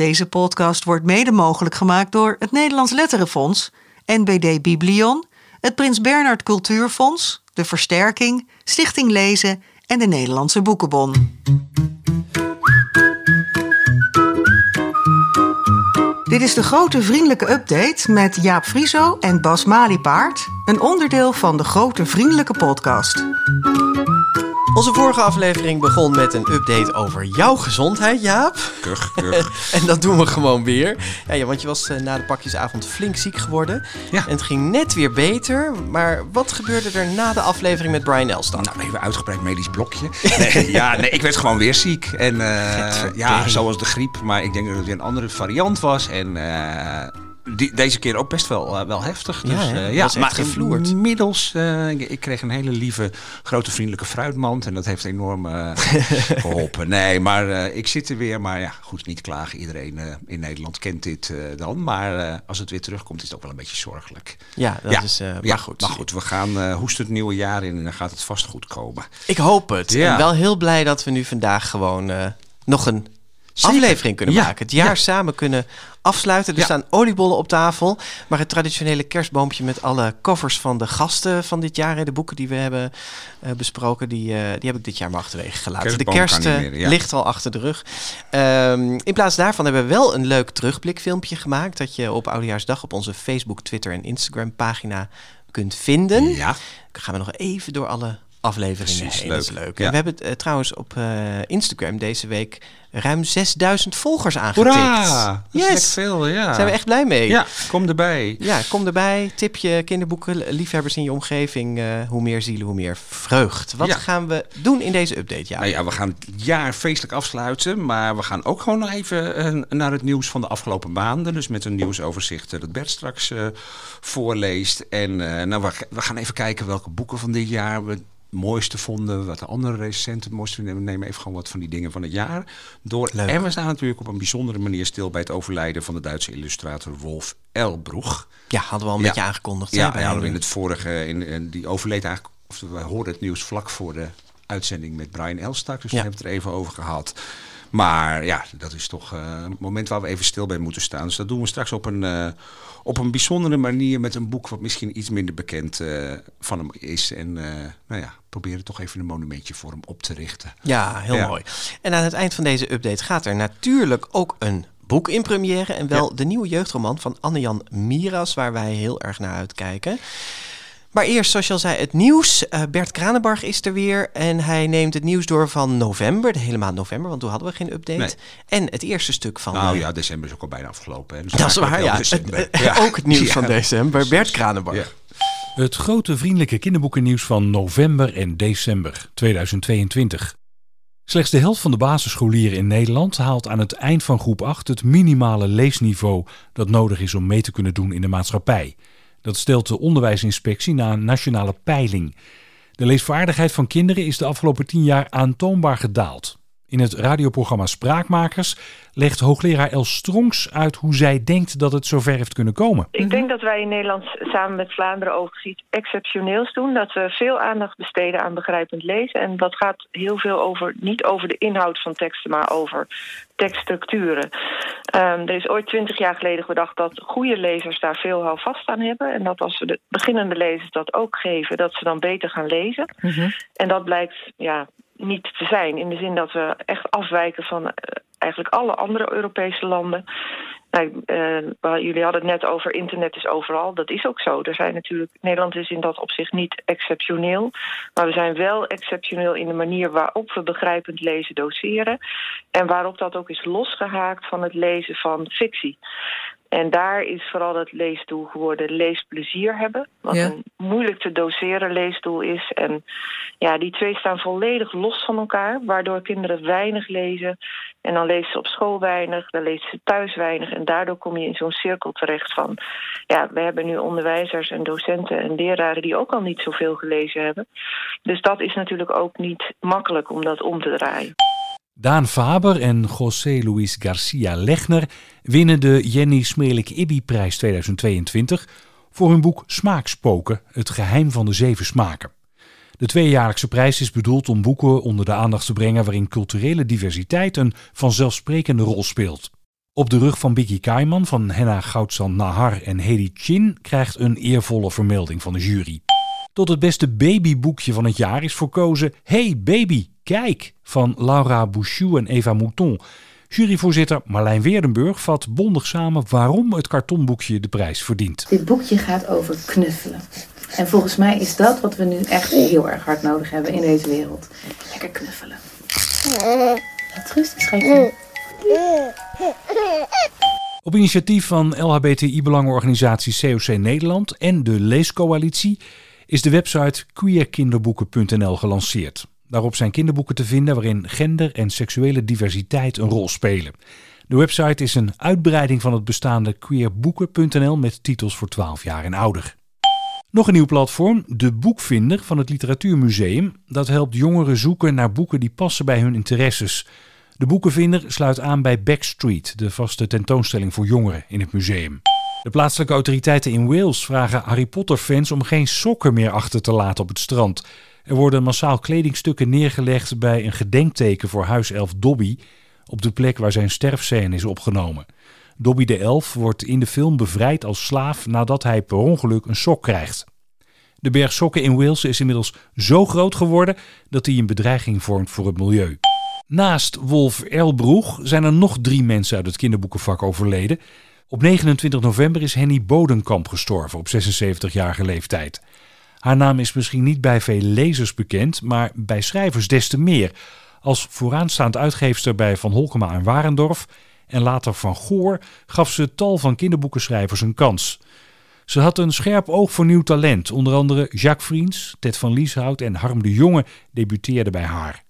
Deze podcast wordt mede mogelijk gemaakt door het Nederlands Letterenfonds, NBD Biblion, het Prins Bernhard Cultuurfonds, de Versterking, Stichting Lezen en de Nederlandse Boekenbon. Dit is de grote vriendelijke update met Jaap Frieso en Bas Maliepaard, een onderdeel van de grote vriendelijke podcast. Onze vorige aflevering begon met een update over jouw gezondheid, Jaap. Kug, kug. en dat doen we gewoon weer. Ja, ja want je was eh, na de pakjesavond flink ziek geworden. Ja. En het ging net weer beter. Maar wat gebeurde er na de aflevering met Brian Elstak? Nou, even uitgebreid medisch blokje. Nee, ja, nee, ik werd gewoon weer ziek. En eh, ja, zoals de griep. Maar ik denk dat het weer een andere variant was. En eh, die, deze keer ook best wel, eh, wel heftig. Ja, Dus, eh, ja, echt maar gevloerd. inmiddels, eh, ik, ik kreeg een hele lieve, grote, vriendelijke fruitmand. En dat heeft enorm eh, geholpen. Nee, maar ik zit er weer. Maar ja, goed, niet klagen. Iedereen in Nederland kent dit dan. Maar als het weer terugkomt, is het ook wel een beetje zorgelijk. Ja, dat ja, is... eh, ja, maar goed. Maar goed, we gaan hoesten het nieuwe jaar in en dan gaat het vast goed komen. Ik hoop het. Ja. En wel heel blij dat we nu vandaag gewoon nog een Zeker. aflevering kunnen Ja, maken. Het jaar ja. samen kunnen afsluiten. Er Ja. staan oliebollen op tafel. Maar het traditionele kerstboompje met alle covers van de gasten van dit jaar... en de boeken die we hebben eh, besproken... Die, eh, die heb ik dit jaar maar achterwege gelaten. de kerst meer, ja. ligt al achter de rug. Ehm, in plaats daarvan hebben we wel een leuk terugblikfilmpje gemaakt... dat je op Oudejaarsdag op onze Facebook, Twitter en Instagram pagina kunt vinden. Ja, Dan gaan we nog even door alle afleveringen Precies, heen. leuk. Dat is leuk. Ja. En we hebben eh, trouwens op eh, Instagram deze week ruim 6000 volgers aangetikt. hoera! Dat is Yes! veel, ja. Zijn we echt blij mee. Ja, kom erbij. Ja, kom erbij. Tip je kinderboeken, liefhebbers in je omgeving. eh, hoe meer zielen, hoe meer vreugd. Wat Ja. gaan we doen in deze update? Ja. Nou ja, we gaan het jaar feestelijk afsluiten, maar we gaan ook gewoon nog even naar het nieuws van de afgelopen maanden. Dus met een nieuwsoverzicht dat Bert straks voorleest. En nou, we, we gaan even kijken welke boeken van dit jaar we mooiste vonden, wat de andere recensenten mooiste vinden. We nemen even gewoon wat van die dingen van het jaar door. Leuk. En we staan natuurlijk op een bijzondere manier stil bij het overlijden van de Duitse illustrator Wolf Elbroeg. ja, hadden we al een Ja. beetje aangekondigd. Ja, hadden we de- in het vorige, in, in- die overleed eigenlijk, of we hoorden het nieuws vlak voor de uitzending met Brian Elstak, dus Ja. daar hebben we het er even over gehad. Maar ja, dat is toch eh, een moment waar we even stil bij moeten staan. Dus dat doen we straks op een, eh, op een bijzondere manier met een boek wat misschien iets minder bekend eh, van hem is. En nou ja, proberen toch even een monumentje voor hem op te richten. Ja, heel Ja. mooi. En aan het eind van deze update gaat er natuurlijk ook een boek in première. En wel de nieuwe jeugdroman van Anne-Jan Miras, waar wij heel erg naar uitkijken. Maar eerst, zoals je al zei, het nieuws. Eh, Bert Kranenbarg is er weer en hij neemt het nieuws door van november, de hele maand november, want toen hadden we geen update. Nee. En het eerste stuk van... nou eh, ja, december is ook al bijna afgelopen. Hè? Dus dat is waar, ja. Het- eh, Ja. Ook het nieuws Ja. van december. Bert Kranenbarg. Ja. Het grote vriendelijke kinderboekennieuws van november en december 2022. Slechts de helft van de basisscholieren in Nederland haalt aan het eind van groep 8 het minimale leesniveau dat nodig is om mee te kunnen doen in de maatschappij. Dat stelt de onderwijsinspectie na een nationale peiling. De leesvaardigheid van kinderen is de afgelopen 10 jaar aantoonbaar gedaald. In het radioprogramma Spraakmakers legt hoogleraar Els Strongs uit hoe zij denkt dat het zover heeft kunnen komen. Ik denk dat wij in Nederland samen met Vlaanderen overigens iets exceptioneels doen. Dat we veel aandacht besteden aan begrijpend lezen. En dat gaat heel veel over, niet over de inhoud van teksten, maar over tekststructuren. Ehm, er is ooit twintig jaar geleden gedacht dat goede lezers daar veel houvast aan hebben. En dat als we de beginnende lezers dat ook geven, dat ze dan beter gaan lezen. En dat blijkt ja, niet te zijn. In de zin dat we echt afwijken van eh, eigenlijk alle andere Europese landen. Nou, eh, jullie hadden het net over internet is overal. Dat is ook zo. Er zijn natuurlijk, Nederland is in dat opzicht niet exceptioneel. Maar we zijn wel exceptioneel in de manier waarop we begrijpend lezen doseren. En waarop dat ook is losgehaakt van het lezen van fictie. En daar is vooral het leesdoel geworden leesplezier hebben. Wat Ja. een moeilijk te doseren leesdoel is. En ja, die twee staan volledig los van elkaar. Waardoor kinderen weinig lezen. En dan lezen ze op school weinig, dan lezen ze thuis weinig. En daardoor kom je in zo'n cirkel terecht van... ja, we hebben nu onderwijzers en docenten en leraren... die ook al niet zoveel gelezen hebben. Dus dat is natuurlijk ook niet makkelijk om dat om te draaien. Daan Faber en José Luis Garcia Legner winnen de Jenny Smelik-Ibby-prijs 2022 voor hun boek Smaakspoken, het geheim van de zeven smaken. De tweejaarlijkse prijs is bedoeld om boeken onder de aandacht te brengen waarin culturele diversiteit een vanzelfsprekende rol speelt. Op de rug van Biggie Kaiman van Henna Goudsan Nahar en Hedy Chin krijgt een eervolle vermelding van de jury. Tot het beste babyboekje van het jaar is verkozen Hey Baby, kijk van Laura Bouchou en Eva Mouton. Juryvoorzitter Marlijn Weerdenburg vat bondig samen waarom het kartonboekje de prijs verdient. Dit boekje gaat over knuffelen. En volgens mij is dat wat we nu echt heel erg hard nodig hebben in deze wereld. Lekker knuffelen. Laat rustig. Op initiatief van LHBTI-belangenorganisatie COC Nederland en de Leescoalitie is de website queerkinderboeken.nl gelanceerd. Daarop zijn kinderboeken te vinden waarin gender en seksuele diversiteit een rol spelen. De website is een uitbreiding van het bestaande queerboeken.nl met titels voor 12 jaar en ouder. Nog een nieuw platform, de Boekvinder van het Literatuurmuseum. Dat helpt jongeren zoeken naar boeken die passen bij hun interesses. De Boekenvinder sluit aan bij Backstreet, de vaste tentoonstelling voor jongeren in het museum. De plaatselijke autoriteiten in Wales vragen Harry Potter-fans om geen sokken meer achter te laten op het strand. Er worden massaal kledingstukken neergelegd bij een gedenkteken voor huiself Dobby, op de plek waar zijn sterfscène is opgenomen. Dobby de Elf wordt in de film bevrijd als slaaf nadat hij per ongeluk een sok krijgt. De berg sokken in Wales is inmiddels zo groot geworden dat hij een bedreiging vormt voor het milieu. Naast Wolf Elbroeg zijn er nog drie mensen uit het kinderboekenvak overleden. Op 29 november is Henny Bodenkamp gestorven op 76-jarige leeftijd. Haar naam is misschien niet bij veel lezers bekend, maar bij schrijvers des te meer. Als vooraanstaand uitgeefster bij Van Holkema en Warendorf en later Van Goor gaf ze tal van kinderboekenschrijvers een kans. Ze had een scherp oog voor nieuw talent. Onder andere Jacques Vriends, Ted van Lieshout en Harm de Jonge debuteerden bij haar.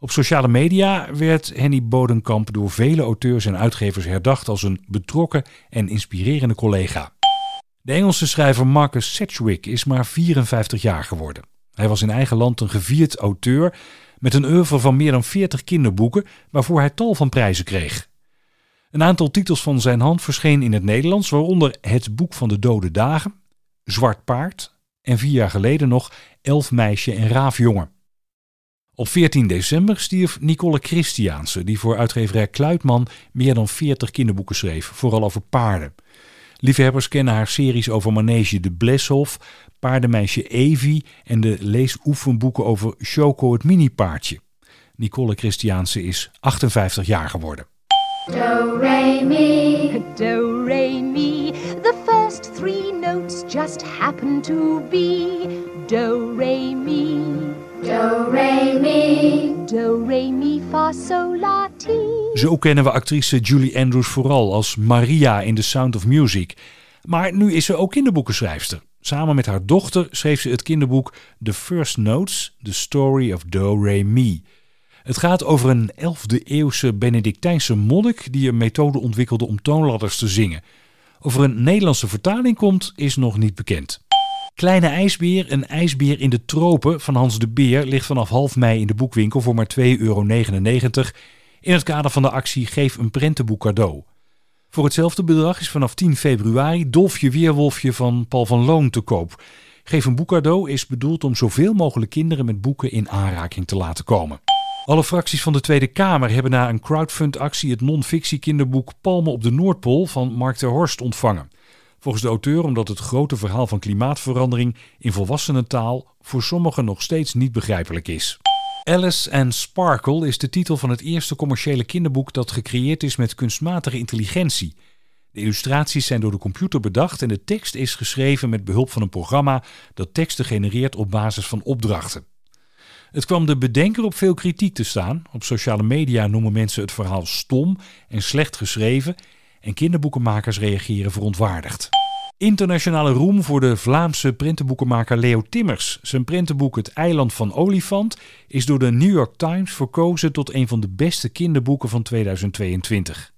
Op sociale media werd Henny Bodenkamp door vele auteurs en uitgevers herdacht als een betrokken en inspirerende collega. De Engelse schrijver Marcus Sedgwick is maar 54 jaar geworden. Hij was in eigen land een gevierd auteur met een oeuvre van meer dan 40 kinderboeken waarvoor hij tal van prijzen kreeg. Een aantal titels van zijn hand verscheen in het Nederlands, waaronder Het Boek van de Dode Dagen, Zwart Paard en vier jaar geleden nog Elf Meisje en Raafjongen. Op 14 december stierf Nicole Christiaanse, die voor uitgeverij Kluitman meer dan 40 kinderboeken schreef, vooral over paarden. Liefhebbers kennen haar series over manege De Bleshof, paardenmeisje Evie en de leesoefenboeken over Choco het mini-paardje. Nicole Christiaanse is 58 jaar geworden. Do, re, mi. Do, re, mi. The first three notes just happen to be Do, re, mi. Do, re, mi. Do, re, mi, fa, sol, la, ti. Zo kennen we actrice Julie Andrews vooral als Maria in The Sound of Music. Maar nu is ze ook kinderboekenschrijfster. Samen met haar dochter schreef ze het kinderboek The First Notes, The Story of Do, Re, Mi. Het gaat over een 11e eeuwse Benedictijnse monnik die een methode ontwikkelde om toonladders te zingen. Of er een Nederlandse vertaling komt, is nog niet bekend. Kleine IJsbeer, een ijsbeer in de tropen van Hans de Beer, ligt vanaf half mei in de boekwinkel voor maar 2,99 euro in het kader van de actie Geef een prentenboek cadeau. Voor hetzelfde bedrag is vanaf 10 februari Dolfje Weerwolfje van Paul van Loon te koop. Geef een boek cadeau is bedoeld om zoveel mogelijk kinderen met boeken in aanraking te laten komen. Alle fracties van de Tweede Kamer hebben na een crowdfund-actie het non-fictie kinderboek Palmen op de Noordpool van Mark ter Horst ontvangen. Volgens de auteur omdat het grote verhaal van klimaatverandering in volwassenentaal voor sommigen nog steeds niet begrijpelijk is. Alice and Sparkle is de titel van het eerste commerciële kinderboek dat gecreëerd is met kunstmatige intelligentie. De illustraties zijn door de computer bedacht en de tekst is geschreven met behulp van een programma dat teksten genereert op basis van opdrachten. Het kwam de bedenker op veel kritiek te staan. Op sociale media noemen mensen het verhaal stom en slecht geschreven en kinderboekenmakers reageren verontwaardigd. Internationale roem voor de Vlaamse prentenboekenmaker Leo Timmers. Zijn prentenboek Het Eiland van Olifant is door de New York Times verkozen tot een van de beste kinderboeken van 2022.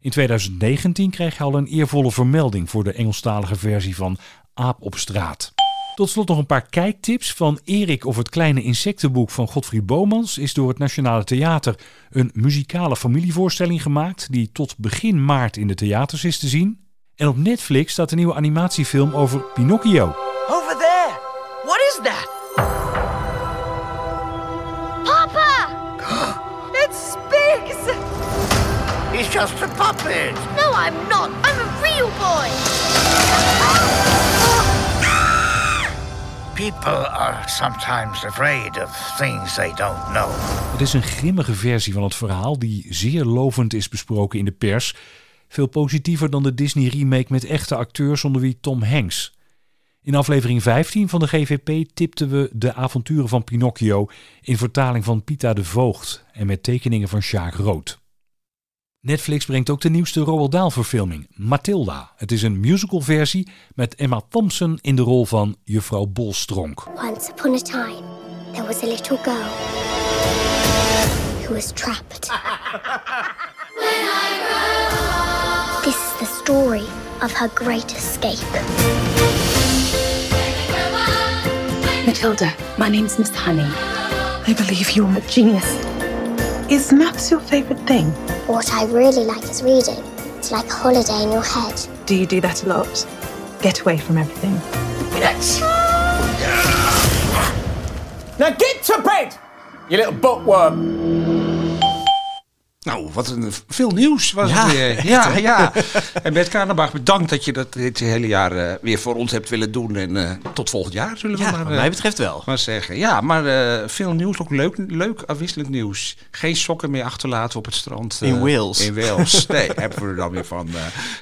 In 2019 kreeg hij al een eervolle vermelding voor de Engelstalige versie van Aap op straat. Tot slot nog een paar kijktips van Erik of het kleine insectenboek van Godfried Bomans is door het Nationale Theater een muzikale familievoorstelling gemaakt die tot begin maart in de theaters is te zien. En op Netflix staat een nieuwe animatiefilm over Pinocchio. Over there! What is that? Papa! it speaks! It's just a puppet. No, I'm not. I'm a real boy. People are sometimes afraid of things they don't know. Het is een grimmige versie van het verhaal die zeer lovend is besproken in de pers. Veel positiever dan de Disney remake met echte acteurs onder wie Tom Hanks. In aflevering 15 van de GVP tipten we de avonturen van Pinocchio in vertaling van Pita de Voogd en met tekeningen van Sjaak Rood. Netflix brengt ook de nieuwste Roald Dahl verfilming, Matilda. Het is een musicalversie met Emma Thompson in de rol van juffrouw Bolstronk. Once upon a time, there was a little girl who was trapped. This is the story of her great escape. Matilda, my name's Miss Honey. I believe you're a genius. Is maths your favorite thing? What I really like is reading. It's like a holiday in your head. Do you do that a lot? Get away from everything. Now get to bed, you little bookworm. Nou, wat een veel nieuws was Ja, het weer. Ja, ja. En Bert Kranenbach, bedankt dat je dat dit hele jaar eh, weer voor ons hebt willen doen. En eh, tot volgend jaar zullen we Ja, maar, wat eh, mij betreft wel. maar zeggen. Ja, maar veel nieuws, ook leuk, leuk afwisselend nieuws. Geen sokken meer achterlaten op het strand. In Wales. In Wales. Nee, hebben we er dan weer van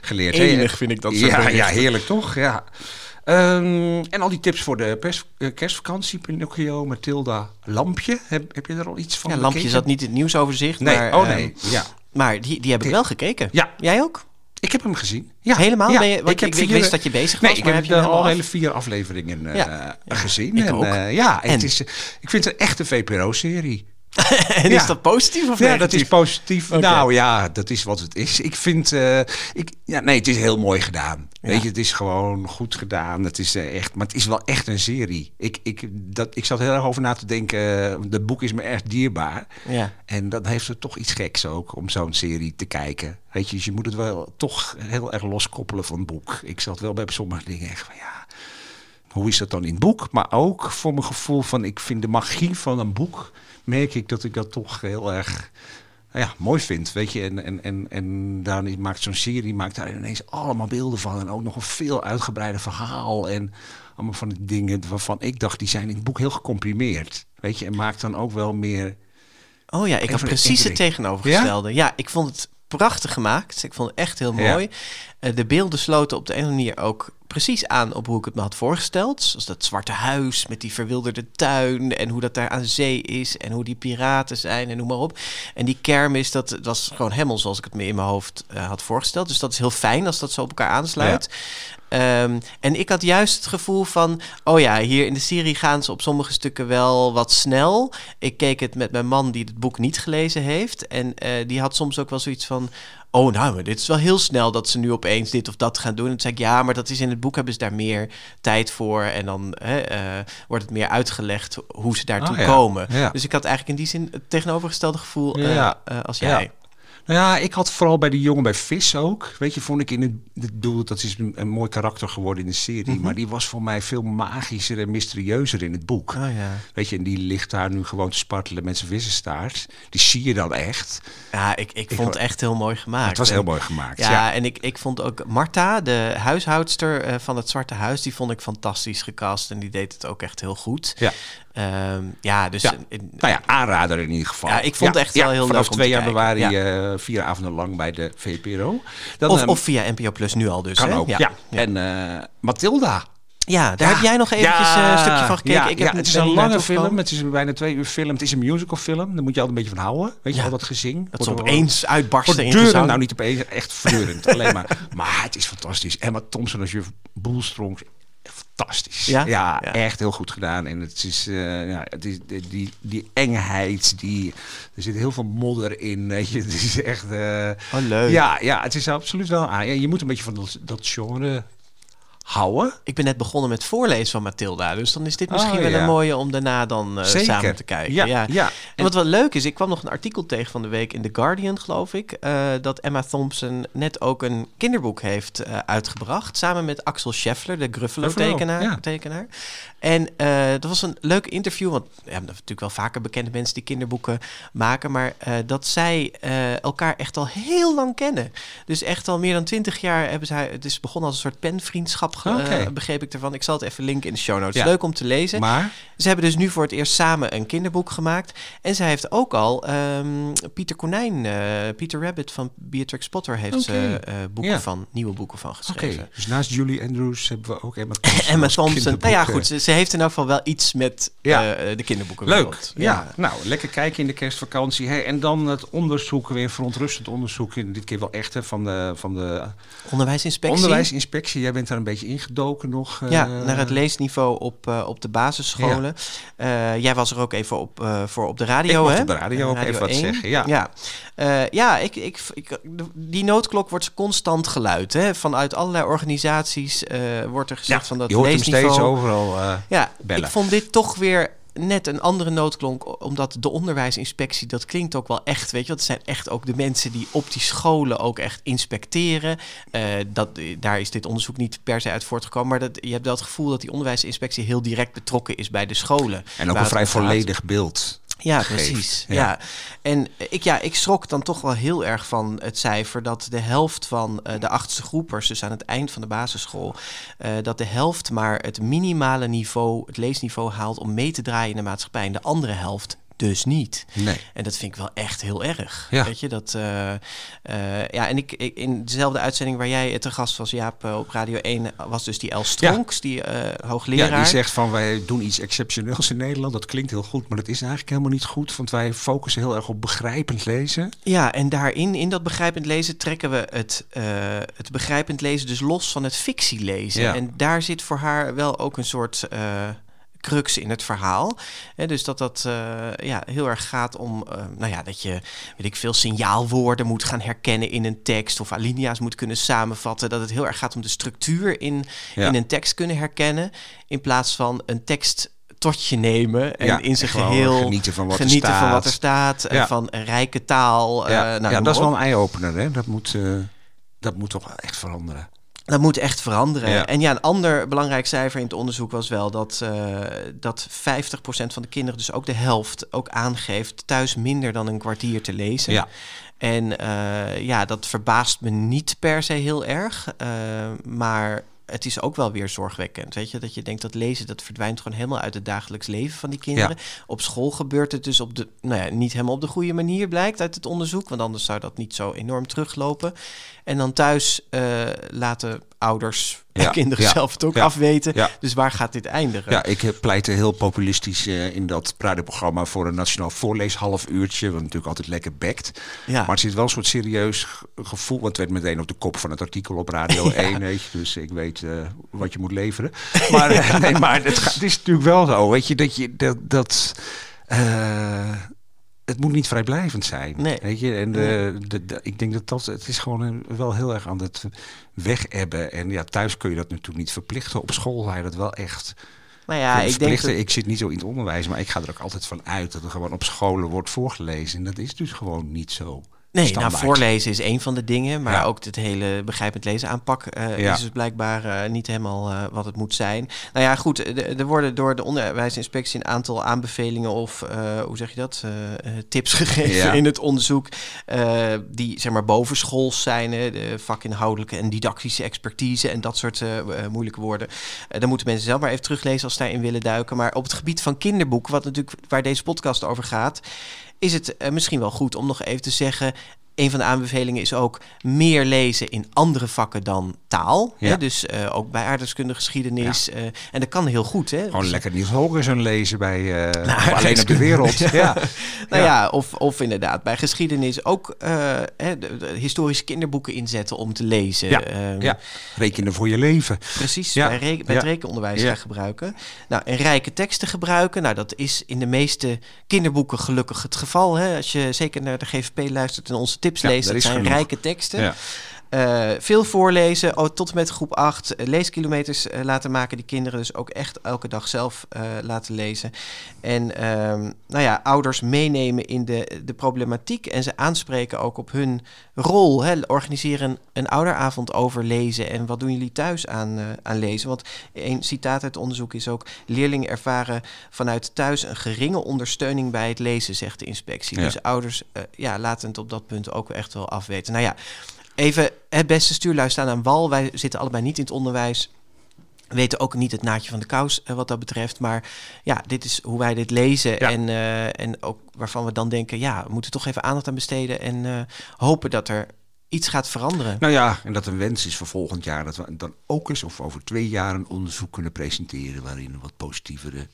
geleerd. Enig vind ik dat soort Ja, ja, heerlijk toch? Ja. Ehm, en al die tips voor de pers, eh, kerstvakantie, Pinocchio, Matilda, Lampje. Heb, heb je er al iets van Ja, Lampje zat niet in het nieuwsoverzicht. Nee, maar, oh ehm, nee, ja. Maar die, die heb ik wel gekeken. Ja. Jij ook? Ik heb hem gezien. Ja, Helemaal? Ja. Ben je- want ik- ik wist dat je bezig was, Nee, ik maar heb, heb je al af? hele vier afleveringen eh, Ja. gezien. ik en, ook. eh, ja, en En? Het is, ik vind het een echte VPRO-serie. en Ja. is dat positief of Ja, negatief? dat is positief. Nou ja, dat is wat het is. Ik vind, eh, ik, ja, nee, het is heel mooi gedaan. Weet je, het is gewoon goed gedaan. Het is eh, echt, maar het is wel echt een serie. Ik, ik, dat, ik zat heel erg over na te denken. Het boek is me erg dierbaar. Ja. En dan heeft het toch iets geks ook om zo'n serie te kijken. Weet je, dus je moet het wel toch heel erg loskoppelen van het boek. Ik zat wel bij sommige dingen echt van ja, hoe is dat dan in het boek? Maar ook voor mijn gevoel van, ik vind de magie van een boek, merk ik dat ik dat toch heel erg nou ja, mooi vind. Weet je, en, en, en, en daar maakt zo'n serie maakt daar ineens allemaal beelden van. En ook nog een veel uitgebreider verhaal. En allemaal van die dingen waarvan ik dacht, die zijn in het boek heel gecomprimeerd. Weet je, en maakt dan ook wel meer. Oh ja, ik had precies het tegenovergestelde. Ja? ik vond het prachtig gemaakt. Ik vond het echt heel Ja. mooi. Eh, de beelden sloten op de ene manier ook precies aan op hoe ik het me had voorgesteld. Zoals dat zwarte huis met die verwilderde tuin en hoe dat daar aan zee is en hoe die piraten zijn en noem maar op. En die kermis, dat dat was gewoon helemaal zoals ik het me in mijn hoofd eh, had voorgesteld. Dus dat is heel fijn als dat zo op elkaar aansluit. Ehm, en ik had juist het gevoel van, oh ja, hier in de serie gaan ze op sommige stukken wel wat snel. Ik keek het met mijn man die het boek niet gelezen heeft. En eh, die had soms ook wel zoiets van, oh nou, maar dit is wel heel snel dat ze nu opeens dit of dat gaan doen. En toen zei ik, ja, maar dat is in het boek hebben ze daar meer tijd voor. En dan hè, eh, wordt het meer uitgelegd hoe ze daartoe Ah, ja. komen. Ja. Dus ik had eigenlijk in die zin het tegenovergestelde gevoel eh, eh, als Ja. jij. Nou ja, ik had vooral bij die jongen bij Vis ook. Weet je, vond ik in het, het doel, dat is een, een mooi karakter geworden in de serie. Mhm. Maar die was voor mij veel magischer en mysterieuzer in het boek. Oh ja. Weet je, en die ligt daar nu gewoon te spartelen met zijn vissenstaart. Die zie je dan echt. Ja, ik, ik vond het echt heel mooi gemaakt. Het was En- heel mooi gemaakt, Ja, ja. en ik, ik vond ook Marta, de huishoudster eh, van het Zwarte Huis, die vond ik fantastisch gecast en die deed het ook echt heel goed. Ja. Ehm, ja, dus Ja. in- Nou ja, aanrader in ieder geval. Ja, ik vond het echt wel heel vanaf leuk om 2 te kijken. januari eh, vier avonden lang bij de VPRO. Dan, of, ehm, of via NPO Plus nu al dus. kan hè? ook, ja. En eh, Matilda. Ja, daar heb jij nog eventjes eh, een stukje van gekeken. Ja, ik heb ja, het is een lange film. Het is een bijna twee uur film. Het is een musicalfilm. Daar moet je altijd een beetje van houden. Weet je, al dat gezing. Dat ze Wordt er opeens wel- uitbarsten in gezang. Nou, niet opeens. Echt voortdurend. alleen maar. Maar het is fantastisch. Emma Thompson als juf Boelstronk. Fantastisch. Ja? Ja, Ja. echt heel goed gedaan. En het is, eh, ja, het is die, die, die engheid, die, er zit heel veel modder in. Weet je, het is echt. eh, Oh, leuk. Ja, ja, het is absoluut wel. aan. Ja, je moet een beetje van dat, dat genre houden. Ik ben net begonnen met voorlezen van Mathilda. Dus dan is dit misschien Oh, wel ja. een mooie om daarna dan eh, samen te kijken. Ja, Ja, ja. En wat wel leuk is, ik kwam nog een artikel tegen van de week in The Guardian, geloof ik. eh, dat Emma Thompson net ook een kinderboek heeft eh, uitgebracht. Samen met Axel Scheffler, de Gruffalo, Gruffalo-tekenaar. ja. tekenaar. En dat was een leuk interview. Want we hebben natuurlijk wel vaker bekende mensen die kinderboeken maken. Maar dat zij elkaar echt al heel lang kennen. Dus echt al meer dan twintig jaar hebben zij. Het is begonnen als een soort penvriendschap, eh, begreep ik ervan. Ik zal het even linken in de show notes. Ja. Leuk om te lezen. Maar Ze hebben dus nu voor het eerst samen een kinderboek gemaakt. En zij heeft ook al ehm, Pieter Konijn, eh, Pieter Rabbit van Beatrix Potter, heeft ze eh, boeken Ja. van, nieuwe boeken van geschreven. dus naast Julie Andrews hebben we ook Emma Thompson. Emma Thompson. Nou ja, goed. Ze, ze heeft in elk geval wel iets met de kinderboeken. Leuk. Ja. nou lekker kijken in de kerstvakantie. En dan het onderzoek, weer verontrustend onderzoek. Dit keer wel echt hè, van de, van de Onderwijsinspectie. onderwijsinspectie. Jij bent daar een beetje ingedoken nog. eh, Ja, naar het leesniveau op, eh, op de basisscholen. Eh, jij was er ook even op, eh, voor op de radio, Ik hè? op de radio ook even wat 1. zeggen, ja. Ja, Eh, ja ik, ik, ik, die noodklok wordt constant geluid. Hè? Vanuit allerlei organisaties eh, wordt er gezegd Ja, van dat je hoort hem steeds overal eh, Ja, bellen. ik vond dit toch weer net een andere noodklonk, omdat de onderwijsinspectie, dat klinkt ook wel echt, weet je, dat zijn echt ook de mensen die op die scholen ook echt inspecteren. Eh, dat, daar is dit onderzoek niet per se uit voortgekomen, maar dat, je hebt wel het gevoel dat die onderwijsinspectie heel direct betrokken is bij de scholen. En ook een vrij volledig beeld. Ja, precies. Ja. Ja. En ik, ja, ik schrok dan toch wel heel erg van het cijfer dat de helft van eh, de achtste groepers, dus aan het eind van de basisschool, eh, dat de helft maar het minimale niveau, het leesniveau haalt om mee te draaien in de maatschappij. En de andere helft dus niet. Nee. En dat vind ik wel echt heel erg. Ja. Weet je, dat... eh, eh, ja, en ik, ik, in dezelfde uitzending waar jij te gast was, Jaap, eh, op Radio 1, was dus die El Stronks, die eh, hoogleraar. Ja, die zegt van wij doen iets exceptioneels in Nederland. Dat klinkt heel goed, maar dat is eigenlijk helemaal niet goed. Want wij focussen heel erg op begrijpend lezen. Ja, en daarin, in dat begrijpend lezen, trekken we het, eh, het begrijpend lezen dus los van het fictielezen. Ja. En daar zit voor haar wel ook een soort eh, crux in het verhaal. Hè, dus dat dat eh, ja, heel erg gaat om, eh, nou ja, dat je, weet ik veel, signaalwoorden moet gaan herkennen in een tekst of alinea's moet kunnen samenvatten. Dat het heel erg gaat om de structuur in, Ja. in een tekst kunnen herkennen, in plaats van een tekst tot je nemen en Ja, in zijn geheel genieten van wat er genieten van staat. wat er staat, en Ja. van rijke taal. ja, eh, nou, ja dat is wel een eye-opener. Hè? Dat, moet, dat moet toch echt veranderen. Dat moet echt veranderen. Ja. En ja, een ander belangrijk cijfer in het onderzoek was wel dat, eh dat 50% van de kinderen, dus ook de helft, ook aangeeft thuis minder dan een kwartier te lezen. Ja. En eh, ja, dat verbaast me niet per se heel erg. eh, maar het is ook wel weer zorgwekkend. Weet je, dat je denkt dat lezen, dat verdwijnt gewoon helemaal uit het dagelijks leven van die kinderen. Op school gebeurt het dus op de, nou ja, niet helemaal op de goede manier, blijkt uit het onderzoek. Want anders zou dat niet zo enorm teruglopen. En dan thuis eh, laten ouders Ja, kinderen ja, zelf het ook ja, afweten. Dus waar gaat dit eindigen? Ja, ik pleitte heel populistisch eh, in dat radioprogramma voor een nationaal voorleeshalf uurtje. Wat natuurlijk altijd lekker bekt. Ja. Maar er zit wel een soort serieus ge- gevoel. Want het werd meteen op de kop van het artikel op Radio 1. Weet je, dus ik weet eh, wat je moet leveren. Maar, nee, maar het, gaat- het is natuurlijk wel zo. Weet je, dat je dat. dat eh, het moet niet vrijblijvend zijn. Nee. Weet je? En de, de, de- ik denk dat dat. Het is gewoon een- wel heel erg aan het wegebben. En ja, thuis kun je dat natuurlijk niet verplichten. Op school je dat wel echt. Nou ja, ik denk dat- ik zit niet zo in het onderwijs, maar ik ga er ook altijd van uit dat er gewoon op scholen wordt voorgelezen. En dat is dus gewoon niet zo. Nee, standaard. nou voorlezen is een van de dingen, maar Ja. ook het hele begrijpend lezen aanpak eh, Ja. is dus blijkbaar eh, niet helemaal eh, wat het moet zijn. Nou ja, goed, er worden door de onderwijsinspectie een aantal aanbevelingen of hoe zeg je dat, tips gegeven Ja. in het onderzoek die zeg maar bovenschools zijn, de vakinhoudelijke en didactische expertise en dat soort moeilijke woorden. Dan moeten mensen zelf maar even teruglezen als ze daarin willen duiken. Maar op het gebied van kinderboeken, wat natuurlijk waar deze podcast over gaat, is het eh, misschien wel goed om nog even te zeggen. Een van de aanbevelingen is ook meer lezen in andere vakken dan taal. Ja. Hè? Dus eh, ook bij aardrijkskunde, geschiedenis. eh, en dat kan heel goed. Hè? Gewoon Dus- lekker Niels Holgersson lezen bij eh, Nou, Alleen op de Wereld. Ja. ja. Nou Ja. of, of inderdaad bij geschiedenis ook hè, de, de historische kinderboeken inzetten om te lezen. Ja, Ehm, ja. rekenen voor je leven. Precies, Ja. bij, re- bij het rekenonderwijs gaan gebruiken. Nou, en rijke teksten gebruiken. Nou, dat is in de meeste kinderboeken gelukkig het geval. Hè? Als je zeker naar de GVP luistert en onze tips leest, daar dat zijn rijke teksten. Eh, veel voorlezen, oh, tot en met groep 8. eh, leeskilometers eh, laten maken, die kinderen dus ook echt elke dag zelf laten lezen. En ehm, nou ja, ouders meenemen in de, de problematiek en ze aanspreken ook op hun rol. Hè. Organiseren een, een ouderavond over lezen en wat doen jullie thuis aan, aan lezen? Want een citaat uit het onderzoek is ook... leerlingen ervaren vanuit thuis een geringe ondersteuning bij het lezen, zegt de inspectie. Ja. Dus ouders ja, laten het op dat punt ook echt wel afweten. Nou ja, even het beste stuurlui staan aan wal. Wij zitten allebei niet in het onderwijs. Weten ook niet het naadje van de kous eh, wat dat betreft. Maar ja, dit is hoe wij dit lezen. En, eh, en ook waarvan we dan denken, ja, we moeten toch even aandacht aan besteden. En eh, hopen dat er iets gaat veranderen. Nou ja, en dat een wens is voor volgend jaar dat we dan ook eens of over twee jaar een onderzoek kunnen presenteren waarin wat positievere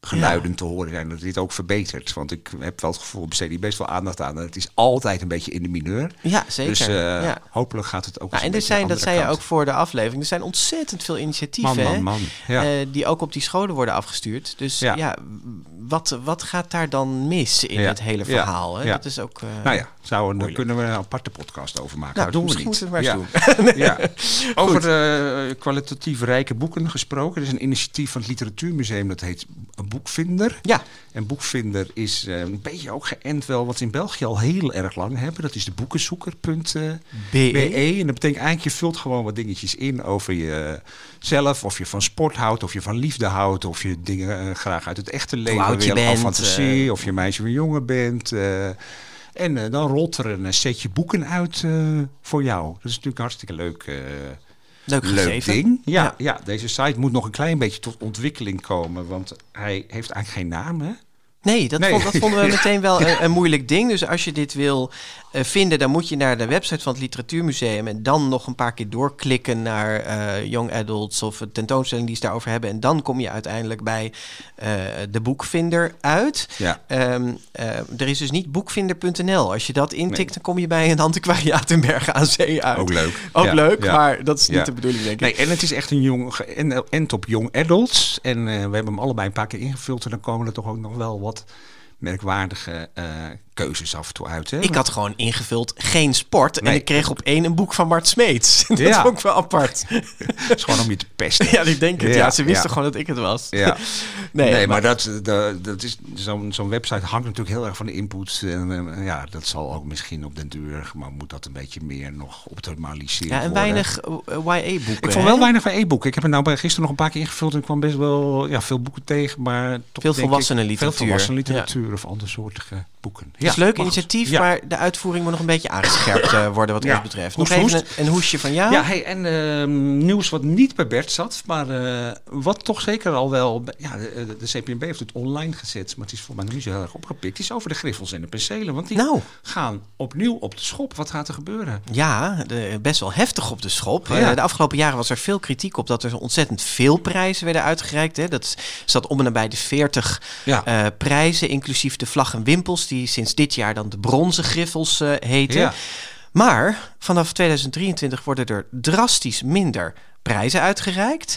geluiden te horen zijn. Dat dit ook verbetert. Want ik heb wel het gevoel, we besteden hier best wel aandacht aan. En het is altijd een beetje in de mineur. Ja, zeker. Dus eh, Ja. hopelijk gaat het ook Nou, en er zijn, dat zei je ook voor de aflevering, er zijn ontzettend veel initiatieven Man, man, hè, man. Ja. eh, die ook op die scholen worden afgestuurd. Dus ja, wat, wat gaat daar dan mis in het hele verhaal? Hè? Dat is ook. eh, Nou ja, zou, daar kunnen we een aparte podcast over maken. Nou, dat doen we misschien niet. we ja. doen. ja. Over kwalitatief rijke boeken gesproken. Er is een initiatief van het Literatuurmuseum dat heet Boekvinder. Ja. En Boekvinder is eh, een beetje ook geënt wel wat ze in België al heel erg lang hebben. Dat is de boekenzoeker.be. BE. En dat betekent eigenlijk, je vult gewoon wat dingetjes in over jezelf. Of je van sport houdt, of je van liefde houdt. Of je dingen eh, graag uit het echte leven wil. Of bent, fantasie, eh. of je meisje of jongen bent. en dan rolt er een setje boeken uit voor jou. Dat is natuurlijk hartstikke leuk. Leuk gegeven. ding. Ja, Ja. ja. deze site moet nog een klein beetje tot ontwikkeling komen. Want hij heeft eigenlijk geen naam, hè? Nee, dat, Nee. Vond, dat vonden we meteen wel een, een moeilijk ding. Dus als je dit wil eh, vinden, dan moet je naar de website van het Literatuurmuseum en dan nog een paar keer doorklikken naar eh, Young Adults of een tentoonstelling die ze daarover hebben. En dan kom je uiteindelijk bij eh, de boekvinder uit. Ja. Ehm, eh, er is dus niet boekvinder.nl. Als je dat intikt, dan kom je bij een antiquariaat in Bergen aan Zee uit. Ook leuk. Ook Ja, leuk, ja. maar dat is niet de bedoeling, denk ik. Nee, en het is echt een jong, geënt op Young Adults. En eh, we hebben hem allebei een paar keer ingevuld. En dan komen er toch ook nog wel wat merkwaardige eh, keuzes af en toe uit. Hè? Ik had gewoon ingevuld geen sport. En ik kreeg op één een boek van Mart Smeets. dat Ja. is ook wel apart. Het is gewoon om je te pesten. ja, ik denk het. Ja, Ja, ze wisten ja. gewoon dat ik het was. Ja. Nee, Nee, maar- maar, dat, dat, dat is zo'n zo'n website hangt natuurlijk heel erg van de input. En eh, ja, dat zal ook misschien op den duur, maar moet dat een beetje meer nog optimaliseren. Ja, en weinig eh, YA-boeken. Ik vond wel weinig van e-boeken. Ik heb er nou bij gisteren nog een paar keer ingevuld en ik kwam best wel ja, veel boeken tegen, maar toch Veel volwassenen ik, literatuur. Veel volwassen literatuur of andersoortige boeken. Het is leuk initiatief, maar de uitvoering moet nog een beetje aangescherpt eh, worden wat ons betreft. Nog Hoest, even hoest. een, een hoesje van jou. Ja, hey, en ehm, nieuws wat niet bij Bert zat, maar eh, wat toch zeker al wel... Ja, de, de, de CPNB heeft het online gezet, maar het is voor mij nog niet zo heel erg opgepikt. Het is over de griffels en de penselen, want die Nou. gaan opnieuw op de schop. Wat gaat er gebeuren? Ja, de, best wel heftig op de schop. Eh, de afgelopen jaren was er veel kritiek op dat er ontzettend veel prijzen werden uitgereikt. Hè. Dat zat om en nabij de 40 Ja. eh, prijzen, inclusief de vlag en wimpels, die sinds dit jaar dan de bronzen griffels eh, heten. Ja. Maar vanaf 2023 worden er drastisch minder prijzen uitgereikt.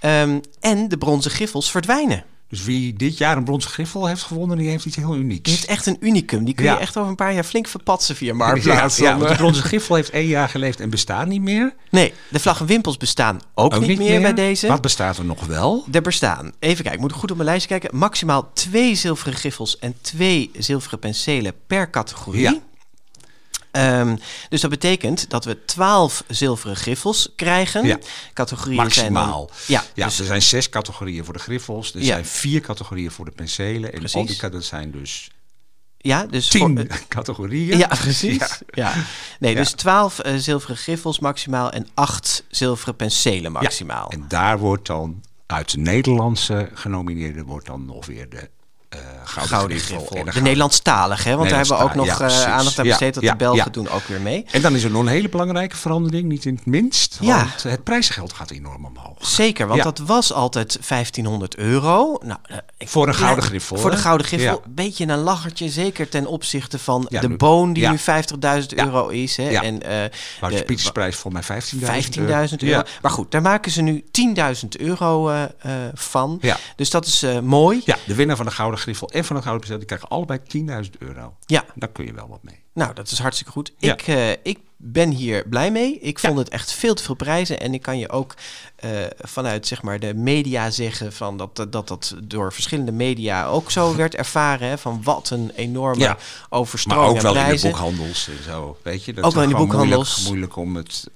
Ehm, en de bronzen griffels verdwijnen. Dus wie dit jaar een bronzen griffel heeft gewonnen, die heeft iets heel unieks. Die heeft echt een unicum. Die kun Ja. je echt over een paar jaar flink verpatsen via ja, Marktplaats. ja, Dan, want eh, de bronzen griffel heeft één jaar geleefd en bestaat niet meer. Nee, de vlag en wimpels bestaan ook, niet, meer, bij deze. Wat bestaat er nog wel? Er bestaan, even kijken, ik moet goed op mijn lijstje kijken. Maximaal twee zilveren griffels en twee zilveren penselen per categorie. Ja. Ehm, dus dat betekent dat we 12 zilveren griffels krijgen. Ja. Categorieën zijn dan- Maximaal. ja, ja dus- er zijn zes categorieën voor de griffels. Er Ja. zijn vier categorieën voor de penselen. En Precies. al die dat zijn dus ja, dus tien voor- categorieën. Ja, precies. Ja. Ja. Nee, Ja. dus 12 eh, zilveren griffels maximaal en 8 zilveren penselen maximaal. En daar wordt dan uit de Nederlandse genomineerden wordt dan nog weer de eh gouden, Gouden griffel. griffel. De gouden- Nederlandstalige, hè? Want daar hebben we ook nog Nederlandstalig, eh, aandacht aan besteed. Dat Ja, de Belgen ja. doen ook weer mee. En dan is er nog een hele belangrijke verandering, niet in het minst. Ja. Want het prijsgeld gaat enorm omhoog. Zeker, want dat was altijd 1500 euro. Nou, eh, ik- Voor een gouden griffel, Voor de gouden griffel. Een beetje een lachertje, zeker ten opzichte van de nu- boon die nu 50.000 Ja. euro is. Hè? En, eh, Wouter de- prijs voor mij 15.000 15.000 euro. Maar goed, daar maken ze nu 10.000 euro eh, eh, van. Ja. Dus dat is eh, mooi. Ja, de winnaar van de Gouden Griffel en van het Gouden Pistool, die krijgen allebei 10.000 euro. Ja. Daar kun je wel wat mee. Nou, dat is hartstikke goed. Ja. Ik, eh, ik ben hier blij mee. Ik vond het echt veel te veel prijzen. En ik kan je ook eh, vanuit zeg maar, de media zeggen van dat, dat dat door verschillende media ook zo werd ervaren. Hè, van wat een enorme Ja. overstroming Maar ook wel in de boekhandels en zo. Weet je, dat Ook wel in de boekhandels. Moeilijk, moeilijk om het